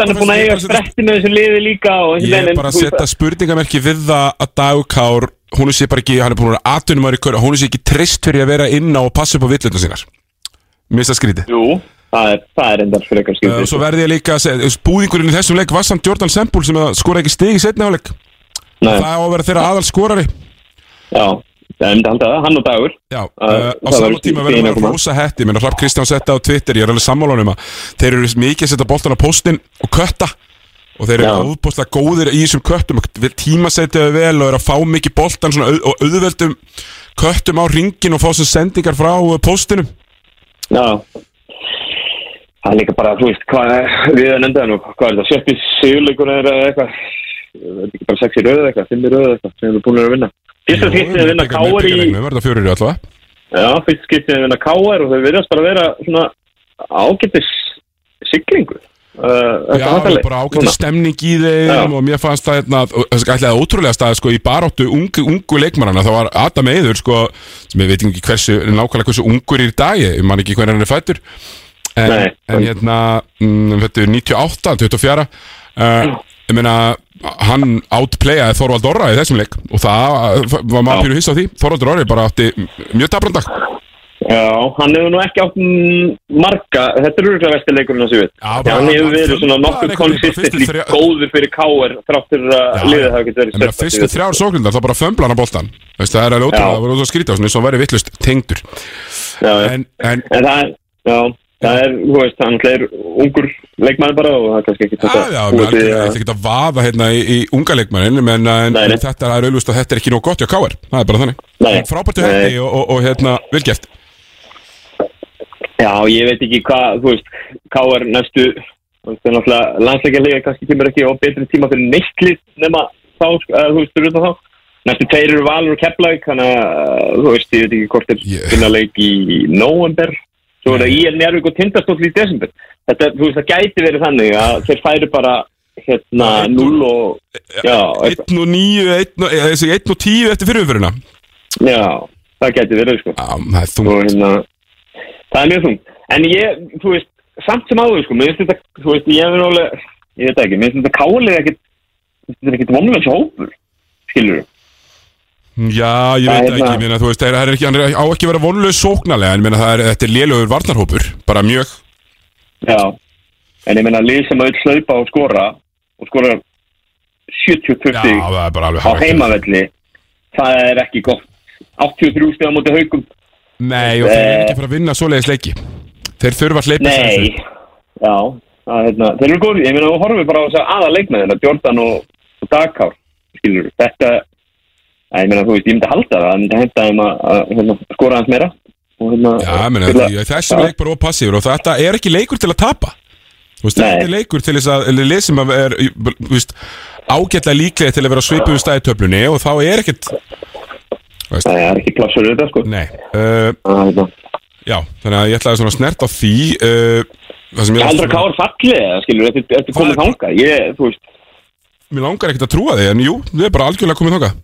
er búinn að eiga spretti með þessu liði líka Ég er bara að setja spurningamerki við það að Dagkár, hún er sér bara ekki, hann er búin að atvinnum í kvöra, hún er sér ekki trist fyrir að vera inn á og passa upp á villundar sínar. Mér finnst það skrítið. Jú, það er, það er endar fyrir eitthvað Uh, skildið svo verði ég líka að segja, búðingurinn í þessum leik var samt Jordan Sempul sem skora ekki stig í setni áleik. Það á að vera þeirra aðal skorari. Já, en það hann og dagur. Já, Uh, á það sama verður tíma verður að maður að rosa hetti menn að Rapp Kristján setja á Twitter, ég er alveg sammálunum að þeir eru mikið að setja boltan á postin og kötta. Og þeir eru óbúslega góðir í þessum köttum tímasetjaðu vel og eru að fá mikið boltan og auðveldum köttum á ringin og fá sem sendingar frá uh, postinum Já. Það er líka bara, þú veist, hvað er, við erum endað nú, hvað er það, sjötti sigurleikur eða eitthvað, bara sex í röðu eða eitthvað, fimm í röðu eða eitthvað, sem við erum búin að vinna. Fyrsta skiptið að vinna Káar í, já, fyrsta skiptið að vinna Káar og þau virðast bara að vera svona ágættis siglingu. Uh, Já, það er bara ágæti stemning í þeim og mér fannst það hérna, er ætlaði ótrúlega stað sko, í baróttu ungu, ungu leikmannana það var Adam Eður sko, sem ég veit ekki hversu, nákvæmlega hversu ungur er í dag ég man ekki hvernig hann er fættur en, en hérna mm, þetta er 98, 24 uh, ég meina hann outplayaði Þorvald Orra í þessum leik og það var maður pínu hissa á því. Þorvald Orra bara átti mjög dabrandag Já, hann hefur nú ekki átt marga, þetta er úrlega vestir leikurinn að sér við. Hann hefur verið svona bara konsistently góður fyrir Káar þráttur að liðið hafa ekki verið meina, fyrstu þrjár sóknindar, þá bara fömbla hann á boltan Veist, Það er alveg ótrúlega, ótrúlega skrítið á svona eins og væri vittlust tengdur. Já, en, en, En það er, já, það er, þú veist, hann er ungur leikmaður bara og það er kannski ekki Já, já, mér til er ekki að vaða hérna í, í unga leikmannin en, en, en þetta er auðvist að þetta er ekki nóg gott hjá Káar það er bara þannig Nei. frábært hjá Nei. hendi og, og, og hérna, vel gert Já, ég veit ekki hvað, þú veist, Káar næstu, það er náttúrulega landsleikjarlega kannski kemur ekki á betri tíma fyrir neittlið nema þá, uh, þú veist, fyrir þá. Næstu tveir eru Valur og Keflavík, þannig að, uh, þú veist, ég veit ekki hvort er finna leik í november, svo er það í Njárvík og Tindastóll í desember. Þetta, þú veist, það gæti verið þannig að þeir færi bara, hérna, 0 og, já, 1 og 9, 1 og, eh, þessi 1 og 10 eftir fyrirumfyrirna Já, það gæti verið, sko. Já, það er þungt Og hérna, það er mjög þungt. En ég, þú veist, samt sem áður, sko, mér finnst þetta, þú veist, ég hefur alveg, ég veit ekki, mér finnst þetta kálið ekkit, þetta er ekkit vonlega hópur, skilur þú? Já, ég veit ekki, hérna- meina, þú veist, það er ekki, hann er á ekki að vera vonlaus sóknarlega, en það er, þetta er lélugur varnarhópur, bara mjög. Já, en ég meina, lið sem að vil hlaupa og skora, og skora 70-20 Já, það er bara alveg á hægt. heimavelli, það er ekki gott. 83 steg á móti haugum Nei, og þeir eru ekki að fara að vinna svoleiðis leiki. Þeir þurfa að hleypa sér Nei, þessu. já það, hérna, þeir eru góði, ég meina þú horfum bara á þess að aða leikmæðina, Jordan og, og Dagkár skilur, þetta að, ég meina þú veist, ég myndi halda það það myndi henda þeim að, að, hérna, skora hans meira hérna Já, meni, spila- þessi leik bara of passífur og þetta er ekki leikur til að tapa. Þú veist, þetta er leikur til þess að eller lið sem að er þú veist, ágætlega líklega til að vera svipuðu stæði töflunni og þá er ekkert það er ekki plassur þetta sko. Nei. Uh, Já, þannig að ég ætlaði svona að snert á því uh, það sem Ég heldur að káður fallið, skilur, þetta þetta er komið þangað. Ég, þú veist, Mér langar ekkert að trúa því, en jú, við erum bara algjörlega komið þangað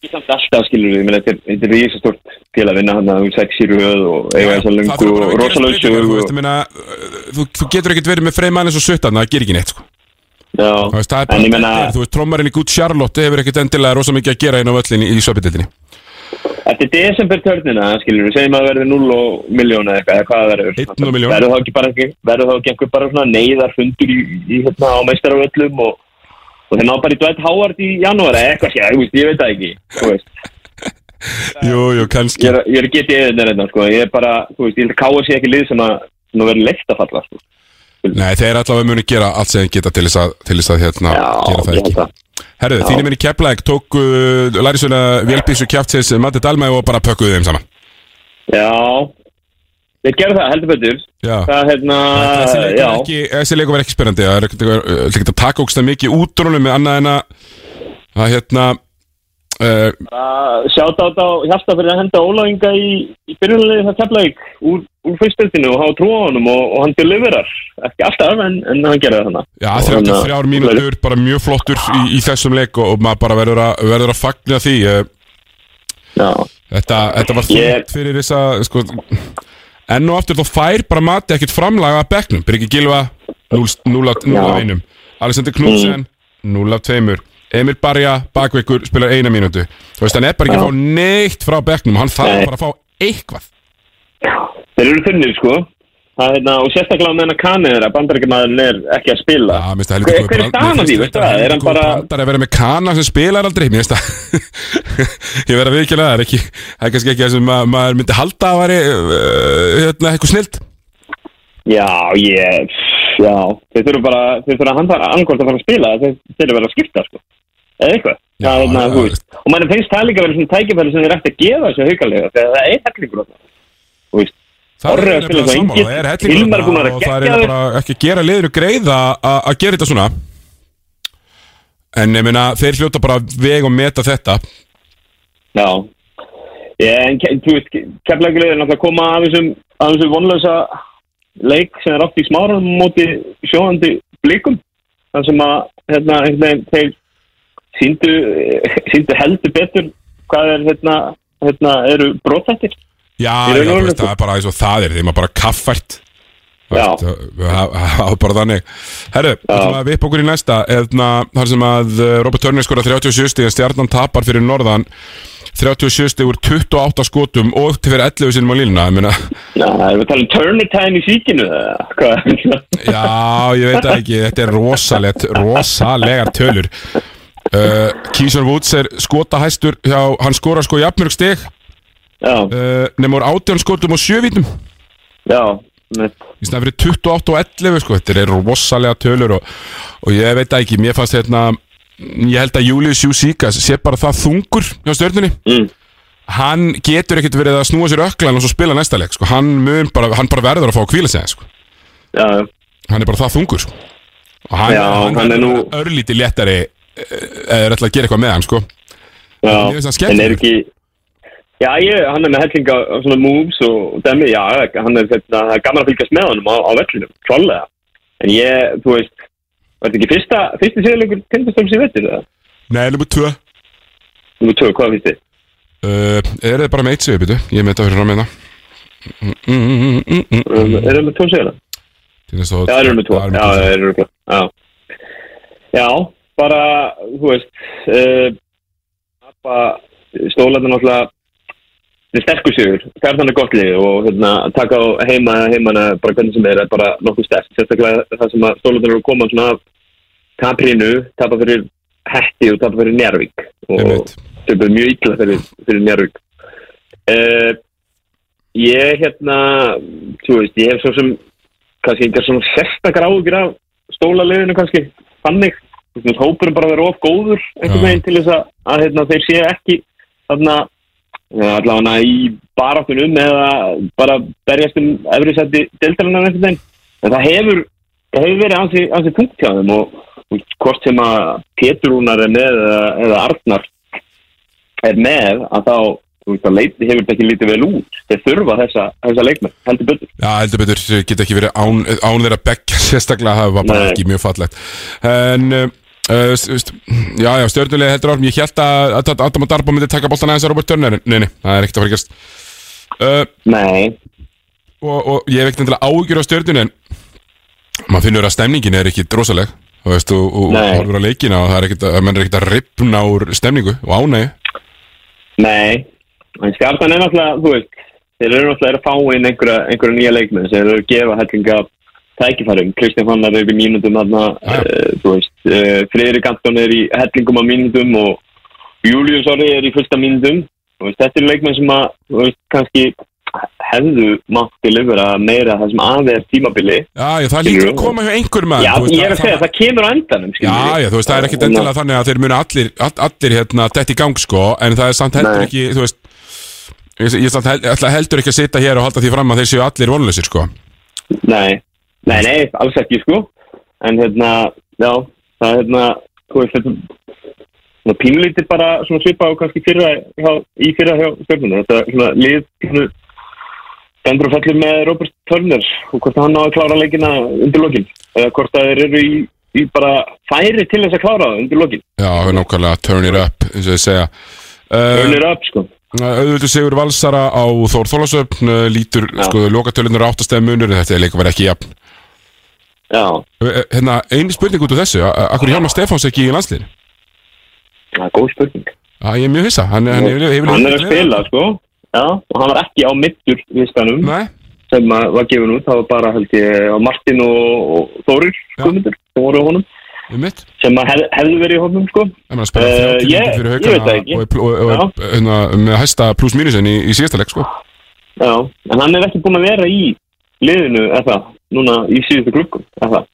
ég samt alltaf, skilur, ég meina þetta er- er rísastort til að vinna hann að sex í röð og eiga og að rosalega þú veist, ég meina, uh, þú, þú getur ekkert verið með freymann eins og suttan, það gerir ekki neitt sko. Já, veist, en bara, ég meina þú veist, trommarinn í Good Charlotte hefur ekkert endilega rosa mikið að gera inn á völlinni í söpindildinni Eftir desember törnina, skilur við, segjum að verður 0 og miljóna eitthvað, eða hvað verður. 1 og milljón. Verður þá ekki bara verður þá ekki einhver bara neyðar fundur í, í hérna á meistaraföllum og, og þeir ná bara í Dwight Howard í janúar eða eitthvað sér, ég veit það ekki, þú veist. [laughs] Jú, jú, kannski. Ég er, ég er getið eða þetta, sko, ég er bara, þú veist, ég held að káa sér ekki lið sem að, sem að verður leitt að falla, sko. Nei, þeir allavega muni gera allt sem þeir geta til þess að, til þess að hérna, gera það ekki. Herru, þínir minni Keflæk tók uh, Lærisuna Vélbísu kjáftsins Matti Dalmæ og bara pökkuðu þeim saman. Já, þeir gerðu það, heldur betur. Já. Það, hérna, já. þessi leikur var ekki spennandi Það er ekkert að taka ógst mikið út úr honum með annað en að að hérna uh, Sjátt átt á Hjalta fyrir að henda Óla Inga í, í byrjunalegi það teflaðik úr, úr fyrstöldinu og hafa trú á honum og, og hann deliverar ekki alltaf en, en hann gerði það þannig Já, 33 hérna, mínútur, bara mjög flottur í, í þessum leik og, og maður bara verður að, verður að fagna því Já Þetta, þetta var þútt fyrir þessa sko, enn og aftur þá fær bara mati ekkert framlaga að bekknum. Birgir Gilva, 0 af 1 Alexander Knudsen, 0 af 2 Emil Barja, bakveikur, spilar eina mínútu. Þú veist, hann er bara ekki að fá neitt frá bekknum. Hann þarf bara að fá eitthvað. Þeir eru þunnir sko Það, hérna, og sérstaklega með hennar kanið þeirra bandarækjamaðurinn er ekki að spila. Já, mér finnst það heldur er staðan á því, veistu það? Er bara Það er að vera með kana sem spilar aldrei Mér finnst það [laughs] Ég verð að viðkjöla það er ekki Það er kannski ekki það sem ma maður myndi halda að væri uh, hérna, eitthvað snilt. Já, ég, já Þeir þurfa bara, þeir þurfa að handa angort að fara að spila Þeir eru verið að skipta sko. Eða eitthvað. Það er, hérna, veist. Og mann finnst það líka verið svona tækifæri sem þeir ætti að gefa þessu haukalega Þegar það er það Þú veist Það er svo sammála, það er hellingur og það er bara ekki að gera liður greið að að gera þetta svona. En ég meina, þeir hljóta bara veg og meta þetta. Já. En þú veist, keflagliðir er náttúrulega að koma af þessum, þessum vonlösa leik sem er átt í smárum móti sjóðandi blikum. Þar sem að hérna, veginn þeir síndu, síndu heldur betur hvað er hérna, hérna eru brotættir Já, já, veist, það er bara eins og það er Þeir maður bara kaffært. Það er bara þannig. Herru, það að vipp okkur í næsta. Eðna, þar sem að uh, Robert Turner skora 37 stíð stjarnan tapar fyrir norðan. 37 stíð úr 28 skotum og til fyrir 11 sinum á meina, Já, erum við að tala um turner time í síkinu? Já, ég veit það ekki. Þetta er rosalegt, rosalegar tölur. Uh, Keyshawn Woods er skotahæstur hjá, hann skora sko jafnmörg stig uh, Nefnur átján skotum og sjövítum Já, Í snæð fyrir 28 og 11 sko Þetta er rosalega tölur og, og ég veit ekki, mér fannst hérna Ég held að Julius Jusíkas sé bara það þungur hjá stjörnunni mm. Hann getur ekkert verið að snúa sér öklan og svo spila næsta leik sko. hann, bara, hann bara verður að fá að kvíla sig sko. Já, Hann er bara það þungur sko. Og hann, Já, hann, hann er nú Örlítið léttari eh, eða er ætla að gera eitthvað með hann sko. Já, en er ekki Já, ég, hann er með hellinga svona moves og dæmi, já, hann er þetta, það er gaman að fylgjast með honum á, á vellinum, klálega en ég, þú veist var þetta ekki fyrsta, fyrsti sigurleikur tindastóms í vettir, eða? Nei, nummer 2 Númer 2, hvað finnst þið? uh, Er þið bara með eitt sigur, byrju? Ég með þetta fyrir fram með Er það það með 2 sigurlega? Já, Já, það eru með 2, já, það eru með 2 Já, já, bara, þú veist uh, stólarna náttúrulega þetta er sterkur sigur, fjarnan er gott lið og hérna, taka á heima heimana bara hvernig sem er, er bara nokkuð sterk sérstaklega það sem að stólarnar eru að koma svona af taprínu, tapa fyrir Hetti og tapa fyrir Njárvík og matchup er mjög illa fyrir, fyrir Njárvík uh, ég hérna þú veist, ég hef svo sem kannski einhver svona sérstakar áhugjur af stólaliðinu kannski, veist, hópurum bara verið of góður einhvern veginn til þess að, að hérna, þeir séu ekki þarna allavega í baráttunum eða bara berjast um efri seti deltarinnar einhvern veginn. En það hefur, það hefur verið ansi, ansi punkt hjá þeim og, og hvort sem að Pétur Rúnar er með eða, eða Arnar er með að þá veist að leiti hefur þetta ekki lítið vel út. Þeir þurfa þessa, þessa leikmenn, heldur betur. Já, heldur betur, geta ekki verið án, án þeirra beggja [laughs] sérstaklega, það var bara Nei. ekki mjög fallegt. En, uh, já, já, stjórnulega heldur árum Ég held að að- að Adam og Darbo myndi taka boltan aðeins að Robert Turner. Nei, nei, það er ekkert að fara að gerast. Uh, Nei. og, og ég hef ekkert endilega áhugjur á stjórnunni En maður finnur að stemningin er ekki drosaleg Þú veist, og, og Nei. horfur á leikina Og það er ekkert að, menn er ekkert að ripna úr stemningu Og ánægju. Nei, en stjartan er náttúrulega, þú veist, þeir eru náttúrulega að fá inn einhverja, einhverja nýja leikmenn sem eru að gefa hellinga tækifærum. Kristján Fannar er í mínútum þarna, uh, þú veist, uh, Friðrik Anton er í hellingum á mínútum og Július Orri er í. Þú veist, þetta eru leikmenn sem að, veist, kannski hefðu mátt til yfir að meira það sem aðeins er tímabili. Já, það lítur að koma hjá einhverjum að Já, ég er að segja, það kemur á endanum, Já, já, þú veist, það er ekkert endilega þannig að þeir muni allir, all, allir hérna, dett í gang, sko, en það er samt heldur Nei. ekki, þú veist, ég, ég samt hel, ætla heldur ekki að sitja hér og halda því fram að þeir séu allir vonlausir, sko. Nei, nei, nei, alls ekki sko En hérna, já Það er hérna, þú veist þetta pínlítið bara svona svipa og kannski fyrra hjá, í fyrra hjá stjórnuna Þetta er svona lið svona, Bendur og fellur með Robert Turner og hvort hann á að klára leikina undir lokin eða hvort að þeir eru í, í bara færi til þess að klára það undir lokin Já, nákvæmlega, turn it up, eins og ég segja. Turn it up, sko. Auðvitað Sigur Valsara á Þór Þólasöfn, uh, lítur, sko, lokatölunar áttastæði munur, en þetta er líka verið ekki jafn. Já. Uh, Hérna, eini spurning út af þessu, akkur Hjálmar Stefáns ekki í landsliðinu? Það er góð spurning Já, ég er mjög hissa, hann, hann, hefur hann er að spila sko já, og hann var ekki á mittur listanum Nei. sem var gefin út, það var bara held ég Martin og, og Þórir Guðmundur sem voru á honum Einmitt. sem að hef, hefðu verið í honum sko En maður spila Eh, 30 ég- mínútur fyrir ég veit það ekki. og, og, og, hérna, með hæsta pluss mínusin í, í síðasta leik, sko. já, en hann er ekki búin að vera í liðinu eða núna í síðustu klukkum eða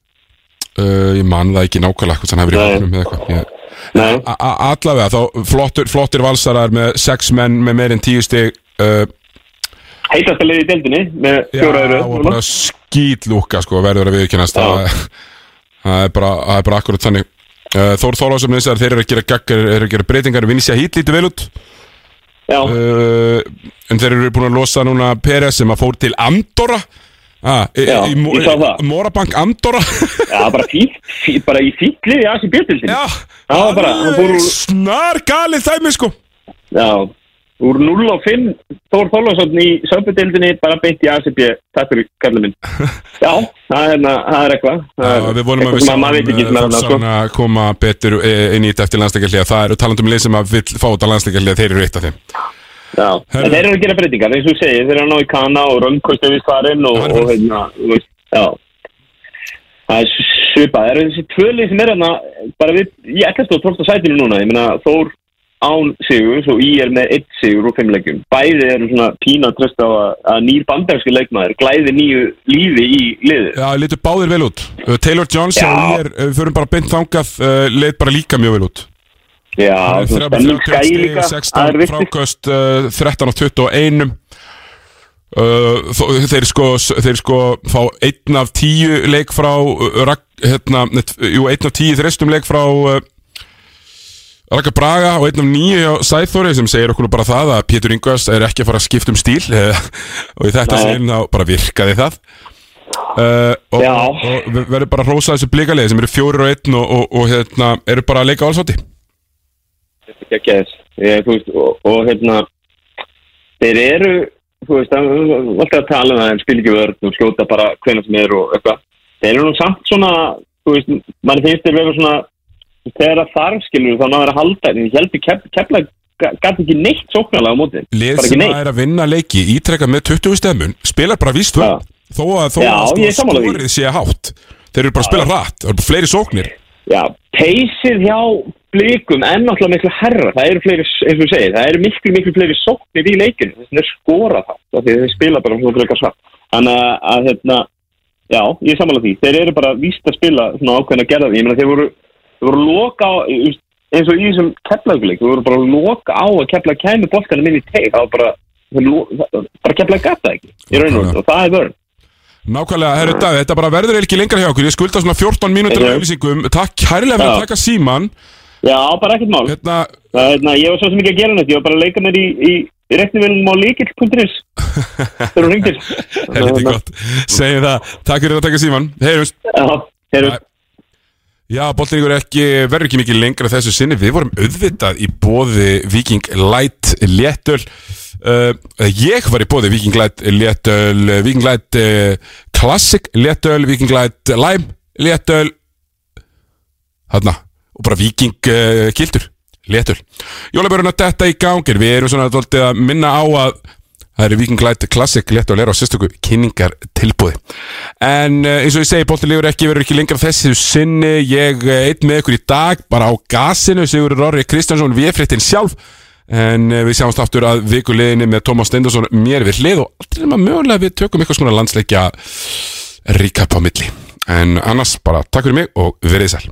Uh, ég man það ekki nákvæmlega hvort hann hefur í hóknum eða eitthvað. Allavega, þá flottur, flottir valsarar með sex menn með meir en tíu stig uh, heitast að liði í deildinni með Já, fjóra öru og bara skýtlúka sko, verður að viðkennast það, það er bara, það er bara akkurat þannig. Uh, Þór Þórlásum þeir eru að gera, gaggar, eru að gera breytingar Vinnisja Hít lítið vel út. Já. Uh, En þeir eru búin að losa núna Peres sem að fór til Andorra ah, í, Já, í, í, ég sá það. Morabank Andorra? [laughs] Já, bara fí- bara í fínt liði Asi Bjöldildin já, það var bara, úr snar galið þæmi sko. Já, úr 0 og 5 Þór Þorlásson í söpudildinni bara beint í ACB, takk fyrir kallið minn. [laughs] Já, það er, hérna- það er eitthvað við vonum að við annað, sko. að koma betur eh, inn í þetta eftir landsleikarlega það eru talandum lið sem að vill fá þetta landsleikarlega þeir eru eitt af þeim Já, en þeir eru að gera breytingar, eins og þú segir, þeir eru að ná í kana og röngkost við svarinn og, og hérna, þú veist, já. Það er svipað, það eru þessi tvölið sem er hérna, bara við, ég ætlast á 12. sætinu núna, ég meina Þór án sigur og ég er með eitt sigur úr fimm leikjum. Bæði eru svona pína að trösta á að, að nýr bandarski leikmaður glæði nýju lífi í liðu. Já, litur báðir vel út. Taylor og ég er, við förum bara beint þangað uh, leit bara líka mjög vel út Já, þrjá skæði líka, það 16 er viktigt. fráköst uh, 13 og 21 uh, þeir sko þeir sko fá einn af tíu leik frá uh, rak, hérna, net, jú, einn af tíu þrestum leik frá uh, Raka Braga og einn af nýju Sæþóri sem segir okkur bara það að Pétur Ingvars er ekki að fara að skipta um stíl eh, [laughs] og í þetta segin þá bara virkaði það. Uh, og, og við verðum bara að hrósa þessu blikalegi sem eru fjórir og einn og, og, og hérna, eru bara að leika allsóti ekki að þess ég, veist, og, og hérna þeir eru þú veist, það er alltaf að tala um það en spil ekki vörð og slóta bara hvenær sem er og eitthvað. Þeir eru nú samt svona þú veist, mann finnst þeir vera svona þegar það þarf skilur þá náður að halda en ég heldur kep, kepla gæti ekki neitt sóknarlega á móti. Lið sem neitt. er að vinna leiki ítrekka með 20 stefnum spilar bara víst völd þó að, þó Já, að er sko, sé hátt. Þeir eru bara að spila hratt, það eru fleiri sóknir já, peysið hjá blikum er náttúrulega miklu herra það eru fleiri, eins og við segir, það eru miklu, miklu fleiri sóknir í leikinu, þess að þeir skora það því að þeir spila bara svona frekar svart. Þannig að, að hérna, já, ég er sammála því. Þeir eru bara víst að spila svona ákveðna gerða ég meina þeir voru, þeir voru loka á eins og í þessum keflaugleik þeir voru bara að loka á að kefla kæmi boltanum inn í teig, það var bara þeir bara kefla gata ekki í raun og það er vörn Nákvæmlega, herru Daði, þetta bara verður ekki lengra hjá okkur. Ég skulda svona 14 mínútur af Já. auðlýsingum Takk kærlega fyrir að taka síman Já, bara ekkert mál. Hérna, Það, hérna, Ég var svo sem ekki að gera neitt, ég var bara að leika mér í, í, í reknivélum á líkil.is [laughs] þegar þú ringdir Helviti gott, segjum það. Takk fyrir að taka síman, heyrjumst Já, heyrjumst Já, ekki, verður ekki mikið lengra þessu sinni. Við vorum auðvitað í bóði Viking Light Léttöl uh, Ég var í bóði Viking Light Léttöl Viking Light uh, Classic Léttöl Viking Light Lime Léttöl. Þarna, og bara Viking uh, Léttöl. Jólabörun að detta í gangir Við erum svona dóltið að minna á að Það eru Viking Light Classic Léttöl er á sérstöku kynningar tilbúði En uh, eins og ég segi, boltin lífur ekki verður ekki lengra þessi sinni. Ég uh, eitt með ykkur í dag bara á gasinu. Sigur Rorri Kristjánsson, við fréttin sjálf En uh, við sjáumst aftur að vikuleginni með Tómas Steindorsson mér við hlið og allir nema mögulega við tökum eitthvað svona landsleikja recap á milli. En annars bara takk fyrir mig og verið sæl